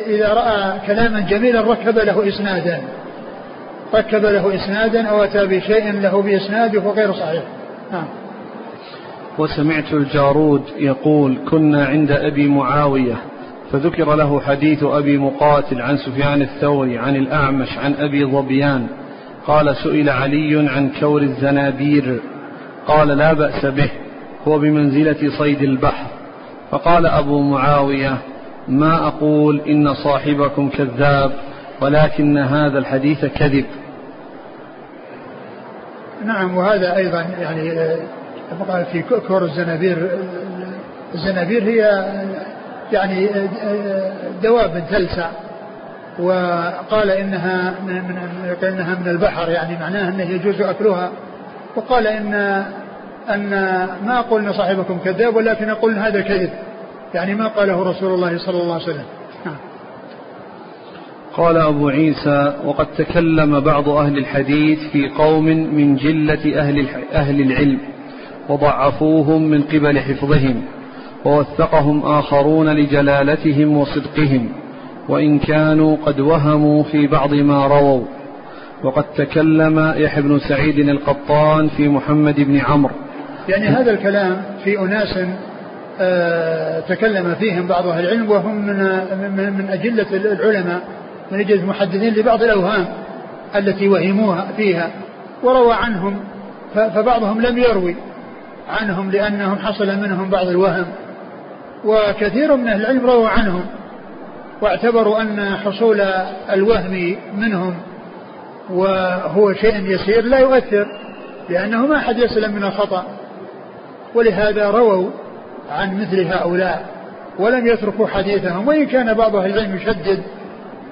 إذا رأى كلاما جميلا ركب له إسنادا. ركب له إسنادا أو أتى بشيء له بإسناد وهو غير صحيح. نعم وسمعت الجارود يقول كنا عند أبي معاوية فذكر له حديث أبي مقاتل عن سفيان الثوري عن الأعمش عن أبي ظبيان. قال سئل علي عن كور الزنابير قال لا بأس به هو بمنزلة صيد البحر. فقال أبو معاوية ما أقول إن صاحبكم كذاب ولكن هذا الحديث كذب. نعم وهذا أيضا يعني آه، في كور الزنابير الزنابير هي يعني آه، دواب تلسع وقال إنها من, من إنها من البحر يعني معناها أنه يجوز أكلها. وقال إن أن ما أقول إن صاحبكم كذاب ولكن أقول هذا كذب. يعني ما قاله رسول الله صلى الله عليه وسلم. نعم. قال أبو عيسى وقد تكلم بعض أهل الحديث في قوم من جلة أهل, أهل العلم وضعفوهم من قبل حفظهم ووثقهم آخرون لجلالتهم وصدقهم وإن كانوا قد وهموا في بعض ما رووا. وقد تكلم يحيى بن سعيد القطان في محمد بن عمرو. يعني هذا الكلام في أناس تكلم فيهم بعض أهل العلم وهم من, من, من أجلة العلماء من أجل المحدثين لبعض الأوهام التي وهموها فيها. وروى عنهم فبعضهم لم يروي عنهم لأنهم حصل منهم بعض الوهم. وكثير من أهل العلم رووا عنهم واعتبروا أن حصول الوهم منهم وهو شيء يسير لا يؤثر لأنه ما أحد يسلم من الخطأ. ولهذا رووا عن مثل هؤلاء ولم يتركوا حديثهم وإن كان بعض أهل العلم يشدد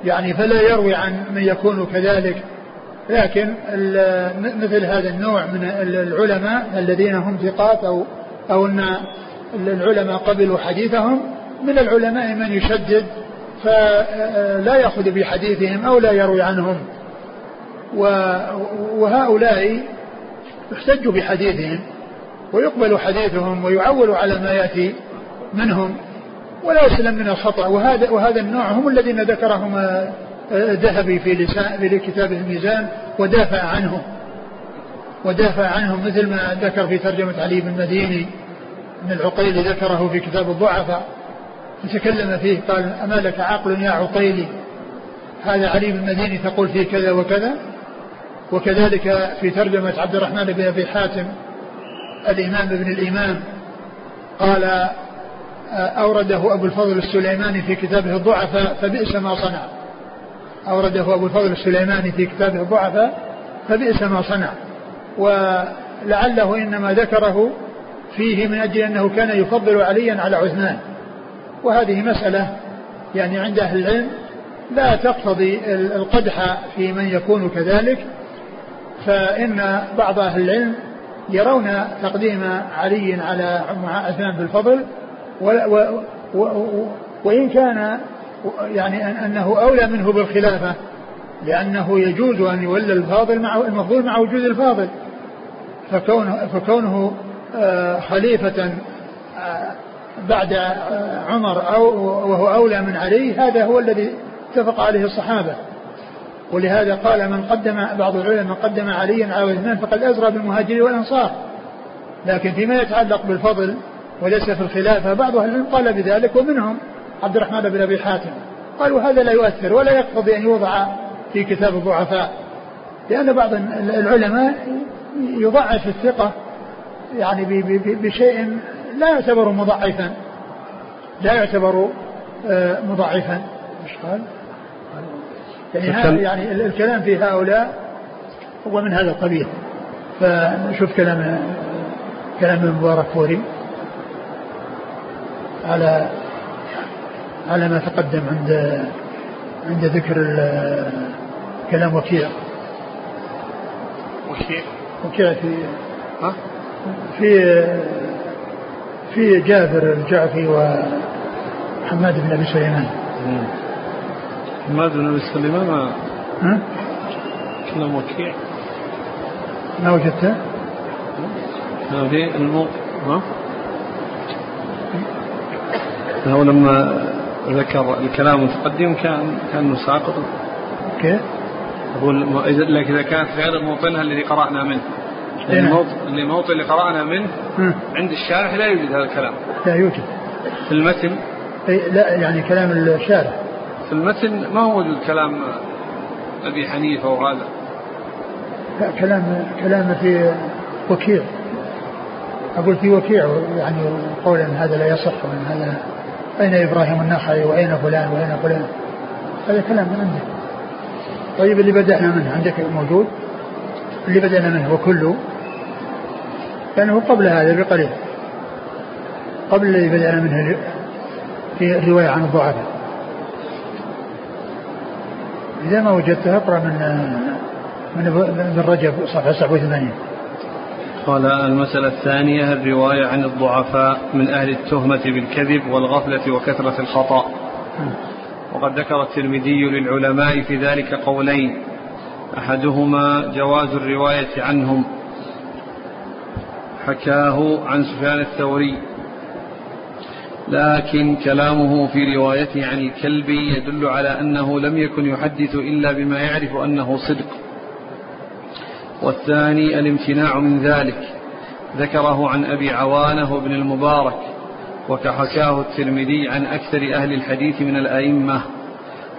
يعني فلا يروي عن من يكون كذلك. لكن مثل هذا النوع من العلماء الذين هم ثقات أو أو أن العلماء قبلوا حديثهم من العلماء من يشدد فلا يأخذ بحديثهم أو لا يروي عنهم. وهؤلاء يحتج بحديثهم. ويقبل حديثهم ويعول على ما يأتي منهم ولا يسلم من الخطأ. وهذا وهذا النوع هم الذين ذكرهم الذهبي في لسان في كتابه الميزان ودافع عنهم. ودافع عنهم مثل ما ذكر في ترجمة علي بن مديني من العقيل ذكره في كتاب الضعفاء. تكلم فيه قال أما لك عقل يا عقيلي؟ هذا علي بن مديني تقول فيه كذا وكذا وكذلك في ترجمة عبد الرحمن بن أبي حاتم الإمام ابن الإمام قال أورده أبو الفضل السليماني في كتابه الضعفاء فبئس ما صنع. أورده أبو الفضل السليماني في كتابه الضعفاء فبئس ما صنع. ولعله إنما ذكره فيه من أجل أنه كان يفضل عليا على عثمان. وهذه مسألة يعني عند أهل العلم لا تقتضي القدح في من يكون كذلك. فإن بعض أهل العلم يرون تقديم علي على عثمان بالفضل وإن كان يعني أنه أولى منه بالخلافة لأنه يجوز أن يولى الفاضل مع المفضول مع وجود الفاضل. فكونه, فكونه آه، خليفة آه، بعد آه، عمر أو وهو أولى من علي هذا هو الذي اتفق عليه الصحابة. ولهذا قال من قدم بعض العلماء من قدم عليا على عثمان فقد أزرى بالمهاجرين والأنصار. لكن فيما يتعلق بالفضل وليس في الخلافة بعض أهل العلم قال بذلك ومنهم عبد الرحمن بن أبي حاتم. قالوا هذا لا يؤثر ولا يقتضي أن يوضع في كتاب الضعفاء. لأن بعض العلماء يضعف الثقة يعني بشيء لا يعتبر مضعفا. لا يعتبر آه، مضعفا. إيش قال؟ يعني هذا يعني الكلام في هؤلاء هو من هذا القبيل. فنشوف كلام كلام المبارك فوري على على ما تقدم عند عند ذكر كلام وكيع. وكيع؟ وكيع في ها؟ في في جابر الجعفي وحماد بن أبي سليمان. حماد بن ابي سليمان؟ ما؟ كلام وكيع. ما وجدته؟ هذه المو ها؟ هو لما ذكر الكلام المتقدم كان كان ساقط كيف؟ أقول لكن إذا كانت غير موطنها الذي قرأنا منه. اللي موطن اللي قرأنا منه عند الشارح لا يوجد هذا الكلام. لا يوجد. في المتن لا يعني كلام الشارح. في المتن ما هو موجود كلام أبي حنيفة وهذا؟ لا كلام كلام في وكيع. أقول في وكيع يعني قول أن هذا لا يصح وأن هذا أين إبراهيم النخعي وأين فلان وأين فلان؟ هذا كلام من عندك. طيب اللي بدأنا منه عندك موجود؟ اللي بدأنا منه وكله؟ لأنه قبل هذا بقليل. قبل الذي بدأنا منه في الرواية عن الضعفاء. إذا ما وجدته أقرأ من من ابن رجب صفحة 87 قال المسألة الثانية الرواية عن الضعفاء من أهل التهمة بالكذب والغفلة وكثرة الخطأ. وقد ذكر الترمذي للعلماء في ذلك قولين. أحدهما جواز الرواية عنهم. حكاه عن سفيان الثوري. لكن كلامه في روايته عن الكلب يدل على أنه لم يكن يحدث إلا بما يعرف أنه صدق. والثاني الامتناع من ذلك. ذكره عن أبي عوانة بن المبارك وكحكاه الترمذي عن أكثر أهل الحديث من الأئمة.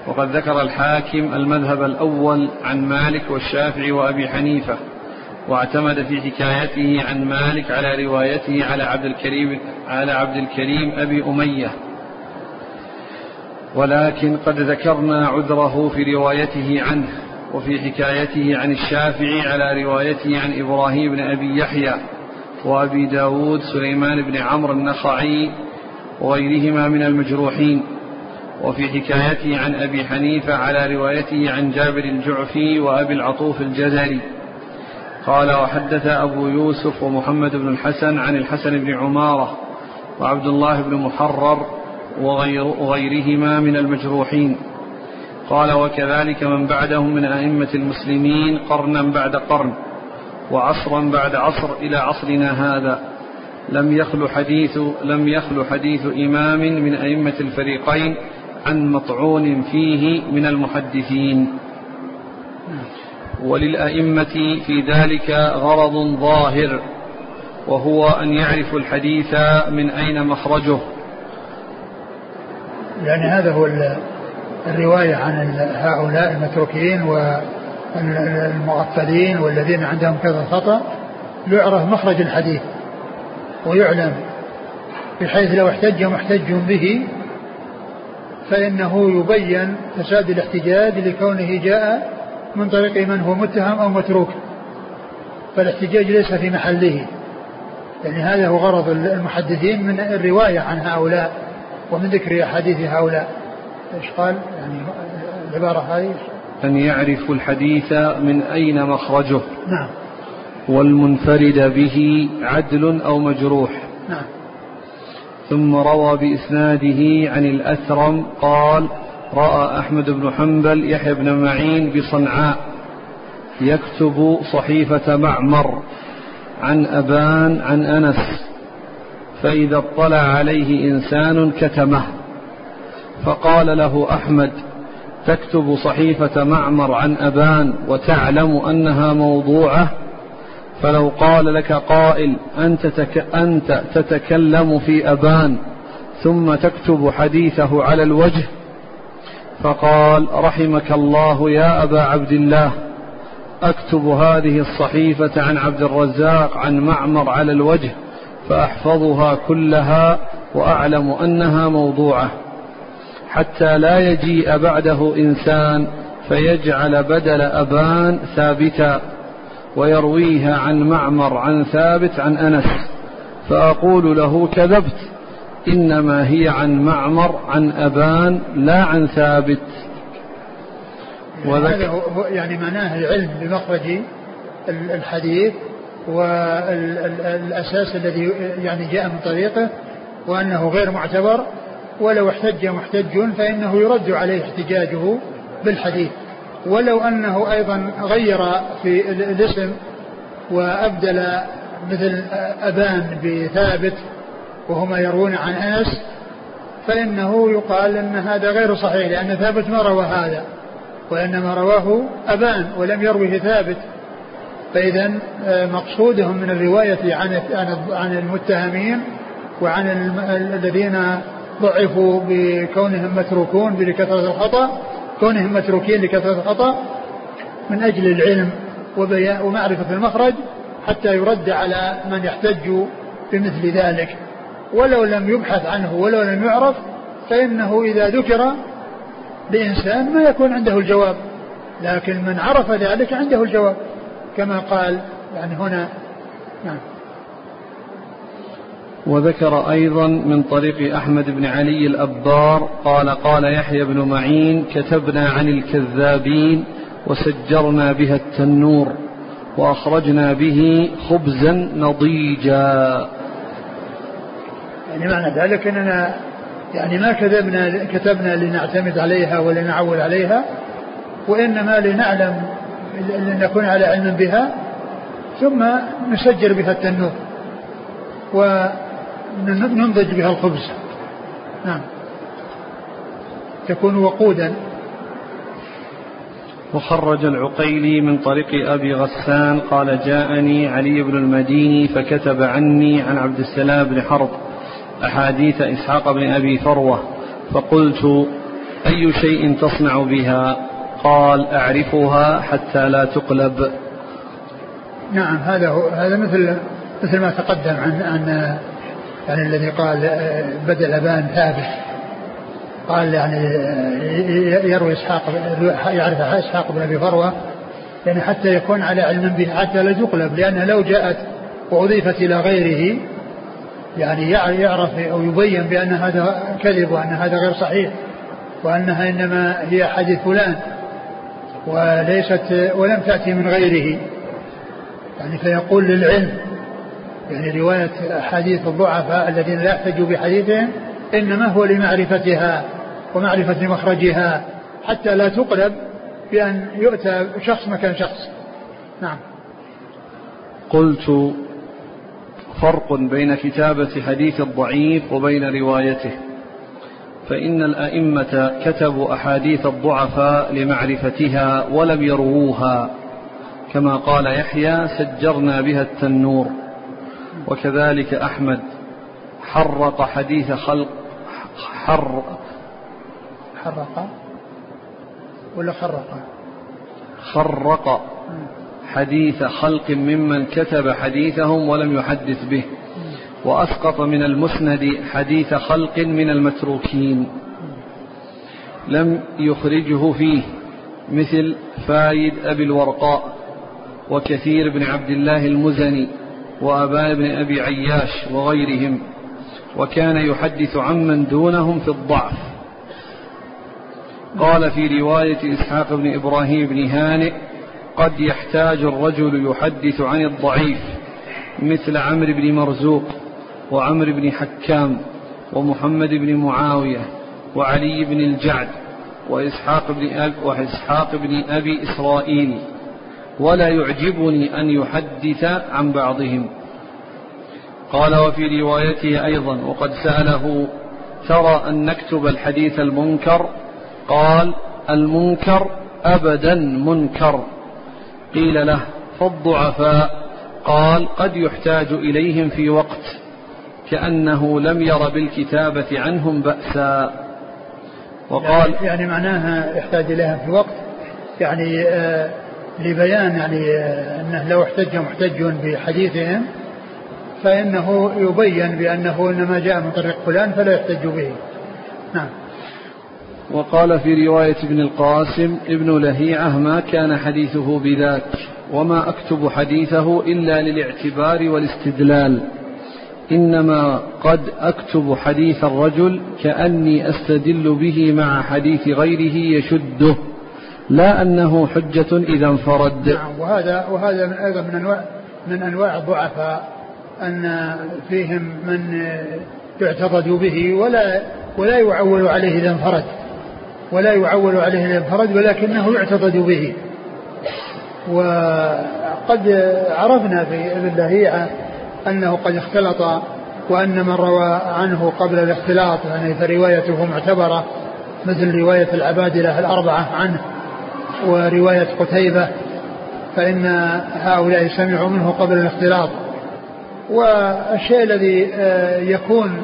وقد ذكر الحاكم المذهب الأول عن مالك والشافعي وأبي حنيفة. واعتمد في حكايته عن مالك على روايته على عبد الكريم على عبد الكريم أبي أمية. ولكن قد ذكرنا عذره في روايته عنه وفي حكايته عن الشافعي على روايته عن إبراهيم بن أبي يحيى وأبي داود سليمان بن عمرو النخعي وغيرهما من المجروحين. وفي حكايته عن أبي حنيفة على روايته عن جابر الجعفي وأبي العطوف الجزري. قال وحدث أبو يوسف ومحمد بن الحسن عن الحسن بن عمارة وعبد الله بن محرر وغير وغيرهما من المجروحين. قال وكذلك من بعدهم من أئمة المسلمين قرنا بعد قرن وعصرا بعد عصر إلى عصرنا هذا. لم يخل حديث لم يخل حديث إمام من أئمة الفريقين عن مطعون فيه من المحدثين. وللأئمة في ذلك غرض ظاهر وهو أن يعرفوا الحديث من أين مخرجه. يعني هذا هو الرواية عن هؤلاء المتروكين والمغفلين والذين عندهم كذا خطأ يعرف مخرج الحديث ويعلم بحيث لو احتج محتج به فإنه يبين فساد الاحتجاج لكونه جاء من طريق من هو متهم أو متروك. فالاحتجاج ليس في محله. يعني هذا هو غرض المحدثين من الرواية عن هؤلاء ومن ذكر أحاديث هؤلاء. إيش قال؟ يعني العبارة هذه. أن يعرفوا الحديث من أين مخرجه. نعم. والمنفرد به عدل أو مجروح. نعم. ثم روى بإسناده عن الأثرم قال رأى أحمد بن حنبل يحيى بن معين بصنعاء يكتب صحيفة معمر عن أبان عن أنس فإذا اطلع عليه إنسان كتمه فقال له أحمد تكتب صحيفة معمر عن أبان وتعلم أنها موضوعة فلو قال لك قائل أنت, تك أنت تتكلم في أبان ثم تكتب حديثه على الوجه فقال رحمك الله يا أبا عبد الله أكتب هذه الصحيفة عن عبد الرزاق عن معمر على الوجه فأحفظها كلها وأعلم أنها موضوعة. حتى لا يجيء بعده إنسان فيجعل بدل أبان ثابتا ويرويها عن معمر عن ثابت عن أنس فأقول له كذبت. إنما هي عن معمر عن أبان لا عن ثابت. وذلك هو يعني معناه العلم بمخرج الحديث والأساس الذي يعني جاء من طريقه وأنه غير معتبر. ولو احتج محتج فإنه يرد عليه احتجاجه بالحديث. ولو أنه أيضا غير في الاسم وأبدل مثل أبان بثابت وهما يروون عن أنس فإنه يقال أن هذا غير صحيح لأن ثابت ما روى هذا وإنما رواه أبان ولم يروه ثابت. فإذا آه، مقصودهم من الرواية عن عن المتهمين وعن الذين ضعفوا بكونهم متروكون بكثرة الخطأ كونهم متروكين لكثرة الخطأ من أجل العلم ومعرفة المخرج حتى يرد على من يحتج بمثل ذلك. ولو لم يبحث عنه ولو لم يعرف فإنه إذا ذكر لإنسان ما يكون عنده الجواب. لكن من عرف ذلك عنده الجواب كما قال يعني هنا. نعم. وذكر أيضا من طريق أحمد بن علي الأبار قال قال يحيى بن معين كتبنا عن الكذابين وسجرنا بها التنور وأخرجنا به خبزا نضيجا. يعني معنى ذلك أننا يعني ما كتبنا كتبنا لنعتمد عليها ولنعول عليها وإنما لنعلم لنكون على علم بها ثم نسجر بها التنور وننضج بها الخبز. نعم. تكون وقودا. وخرج العقيلي من طريق أبي غسان قال جاءني علي بن المديني فكتب عني عن عبد السلام بن حرب. أحاديث إسحاق بن أبي فروة فقلت أي شيء تصنع بها؟ قال أعرفها حتى لا تقلب. نعم هذا هو هذا مثل مثل ما تقدم عن عن يعني الذي قال بدل أبان ثابت. قال يعني يروي إسحاق يعرف إسحاق بن أبي فروة يعني حتى يكون على علم به حتى لا تقلب لأنها لو جاءت وأضيفت إلى غيره يعني يعرف أو يبين بأن هذا كذب وأن هذا غير صحيح وأنها إنما هي حديث فلان وليست ولم تأتي من غيره. يعني فيقول للعلم يعني رواية أحاديث الضعفاء الذين لا يحتجوا بحديثهم إنما هو لمعرفتها ومعرفة مخرجها حتى لا تقلب بأن يؤتى شخص مكان شخص. نعم. قلت فرق بين كتابة حديث الضعيف وبين روايته فإن الأئمة كتبوا أحاديث الضعفاء لمعرفتها ولم يرووها كما قال يحيى سجرنا بها التنور وكذلك أحمد حرق حديث خلق حر حرق؟ ولا خرق. خرق حديث خلق ممن كتب حديثهم ولم يحدث به. وأسقط من المسند حديث خلق من المتروكين. لم يخرجه فيه مثل فايد أبي الورقاء وكثير بن عبد الله المزني وأبان بن أبي عياش وغيرهم. وكان يحدث عمن دونهم في الضعف. قال في رواية إسحاق بن إبراهيم بن هانئ قد يحتاج الرجل يحدث عن الضعيف مثل عمرو بن مرزوق وعمرو بن حكام ومحمد بن معاوية وعلي بن الجعد وإسحاق بن أبي, وإسحاق بن أبي إسرائيل. ولا يعجبني أن يحدث عن بعضهم. قال وفي روايته أيضا وقد سأله ترى أن نكتب الحديث المنكر؟ قال المنكر أبدا منكر. قيل له فالضعفاء قال قد يحتاج إليهم في وقت كأنه لم ير بالكتابة عنهم بأسا. وقال يعني, يعني معناها يحتاج إليها في وقت يعني آه لبيان يعني آه أنه لو احتج محتج بحديثهم فإنه يبين بأنه إنما جاء من طريق فلان فلا يحتج به. نعم. وقال في رواية ابن القاسم ابن لهيعة ما كان حديثه بذاك وما أكتب حديثه إلا للاعتبار والاستدلال. إنما قد أكتب حديث الرجل كأني أستدل به مع حديث غيره يشده لا أنه حجة إذا انفرد. نعم وهذا وهذا من أيضا من أنواع من أنواع الضعفاء أن فيهم من يعتقد به ولا ولا يعول عليه إذا انفرد. ولا يعول عليه إذا انفرد ولكنه يعتقد به. وقد عرفنا في ابن لهيعة أنه قد اختلط وأن من روى عنه قبل الاختلاط يعني فروايته معتبرة مثل رواية العبادلة الأربعة عنه ورواية قتيبة فإن هؤلاء سمعوا منه قبل الاختلاط. والشيء الذي آه، يكون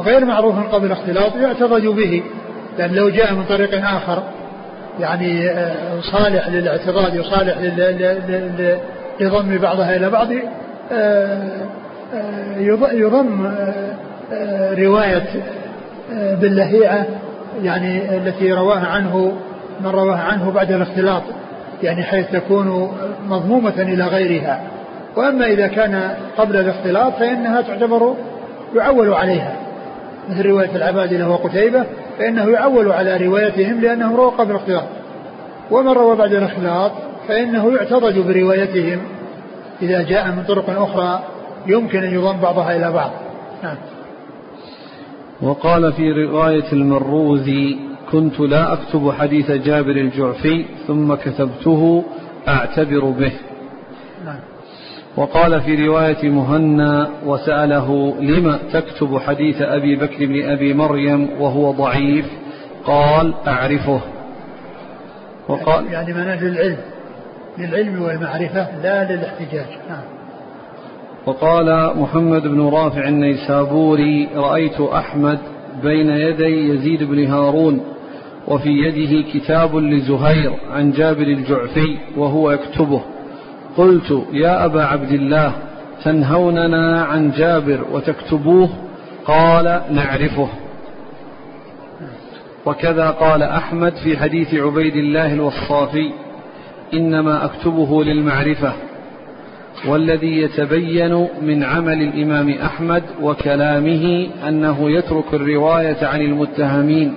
غير معروف قبل الاختلاط يعتقد به. لأن لو جاء من طريق آخر يعني آه، صالح للاعتراض وصالح لضم بعضها إلى بعض آه، يضم رواية باللهيعة يعني التي رواها عنه من رواها عنه بعد الاختلاط يعني حيث تكون مضمومة إلى غيرها. وأما إذا كان قبل الاختلاط فإنها تعتبر يعول عليها مثل رواية العبادلة وقتيبة فإنه يعول على روايتهم لأنه روى قبل الاختلاط. ومن روى بعد الاختلاط فإنه يعتضد بروايتهم إذا جاء من طرق أخرى يمكن أن يضم بعضها إلى بعض. نعم. وقال في رواية المروزي كنت لا أكتب حديث جابر الجعفي ثم كتبته أعتبر به. نعم. وقال في رواية مهنا وسأله لم تكتب حديث أبي بكر بن أبي مريم وهو ضعيف؟ قال أعرفه. وقال يعني منهج للعلم للعلم والمعرفة لا للاحتجاج. نعم. وقال محمد بن رافع النيسابوري رأيت أحمد بين يدي يزيد بن هارون وفي يده كتاب لزهير عن جابر الجعفي وهو يكتبه. قلت يا أبا عبد الله تنهوننا عن جابر وتكتبوه؟ قال نعرفه. وكذا قال أحمد في حديث عبيد الله الوصافي إنما أكتبه للمعرفة. والذي يتبين من عمل الإمام أحمد وكلامه أنه يترك الرواية عن المتهمين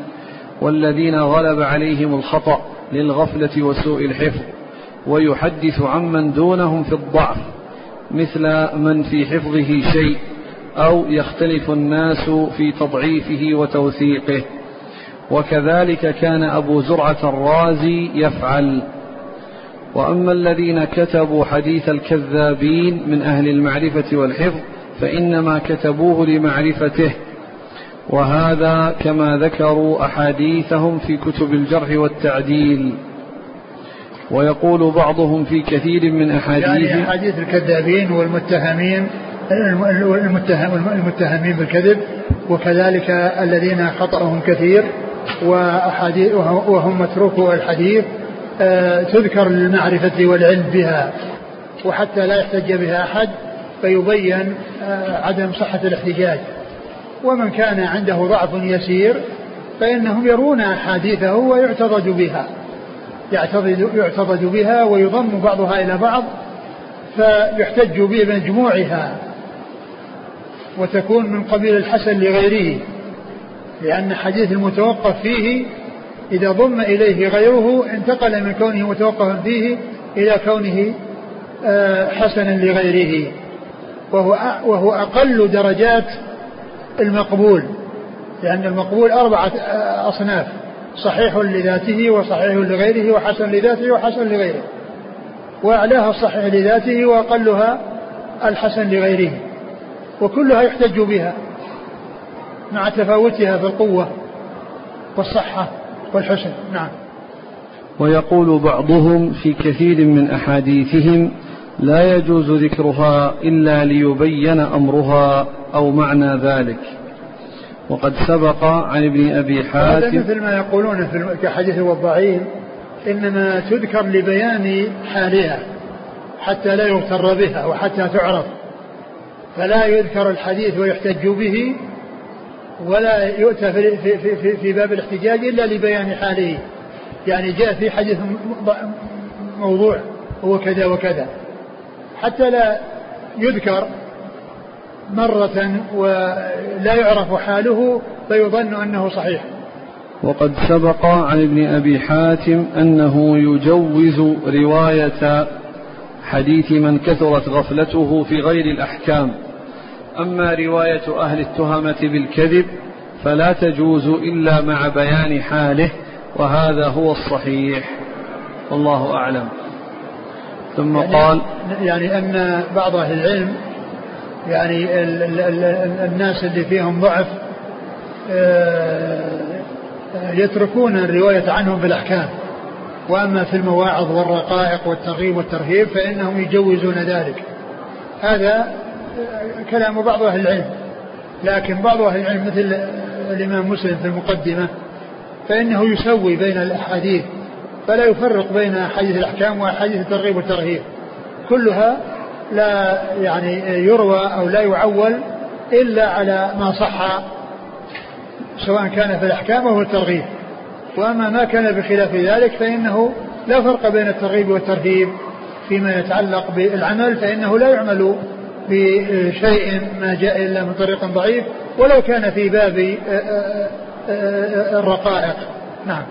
والذين غلب عليهم الخطأ للغفلة وسوء الحفظ. ويحدث عمن دونهم في الضعف مثل من في حفظه شيء أو يختلف الناس في تضعيفه وتوثيقه. وكذلك كان أبو زرعة الرازي يفعل. وأما الذين كتبوا حديث الكذابين من أهل المعرفة والحفظ فإنما كتبوه لمعرفته. وهذا كما ذكروا أحاديثهم في كتب الجرح والتعديل. ويقول بعضهم في كثير من أحاديث يعني أحاديث الكذابين والمتهمين المتهم المتهمين بالكذب وكذلك الذين خطأهم كثير وأحاديث وهم متروكو الحديث آه، تذكر للمعرفة والعلم بها وحتى لا يحتج بها أحد فيبين آه، عدم صحة الاحتجاج. ومن كان عنده ضعف يسير فإنهم يرون أحاديثه ويعتضد بها. يعتضد, يعتضد بها ويضم بعضها إلى بعض فيحتج بمجموعها وتكون من قبيل الحسن لغيره لأن حديث المتوقف فيه إذا ضم إليه غيره انتقل من كونه متوقفا فيه إلى كونه آه، حسنا لغيره وهو وهو أقل درجات المقبول لأن المقبول أربعة آه، أصناف. صحيح لذاته وصحيح لغيره وحسن لذاته وحسن لغيره. وأعلاها الصحيح لذاته وأقلها الحسن لغيره. وكلها يحتج بها مع تفاوتها في القوة والصحة والحسن. نعم. ويقول بعضهم في كثير من أحاديثهم لا يجوز ذكرها إلا ليبين أمرها أو معنى ذلك. وقد سبق عن ابن أبي حاتم. هذا مثل ما يقولون في كحديث الضعيف إنما تذكر لبيان حالها حتى لا يغتر بها وحتى تعرف. فلا يذكر الحديث ويحتج به ولا يؤتى في, في, في, في باب الاحتجاج إلا لبيان حاله. يعني جاء في حديث موضوع هو كذا وكذا. حتى لا يذكر مرة ولا يعرف حاله فيظن أنه صحيح. وقد سبق عن ابن أبي حاتم أنه يجوز رواية حديث من كثرت غفلته في غير الأحكام. أما رواية أهل التهمة بالكذب فلا تجوز إلا مع بيان حاله وهذا هو الصحيح. والله أعلم. ثم يعني قال يعني أن بعض أهل العلم يعني ال ال ال الناس اللي فيهم ضعف آه، يتركون الرواية عنهم في الأحكام وأما في المواعظ والرقائق والترغيب والترهيب فإنهم يجوزون ذلك. هذا كلام بعض أهل العلم. لكن بعض أهل العلم مثل الإمام مسلم في المقدمة فإنه يسوي بين الأحاديث فلا يفرق بين أحاديث الأحكام وأحاديث الترغيب والترهيب. كلها لا يعني يروى أو لا يعول إلا على ما صح سواء كان في الأحكام أو الترغيب. وأما ما كان بخلاف ذلك فإنه لا فرق بين الترغيب والترهيب فيما يتعلق بالعمل فإنه لا يعمل بشيء ما جاء إلا من طريق ضعيف ولو كان في باب آه، آه، آه، الرقائق. نعم.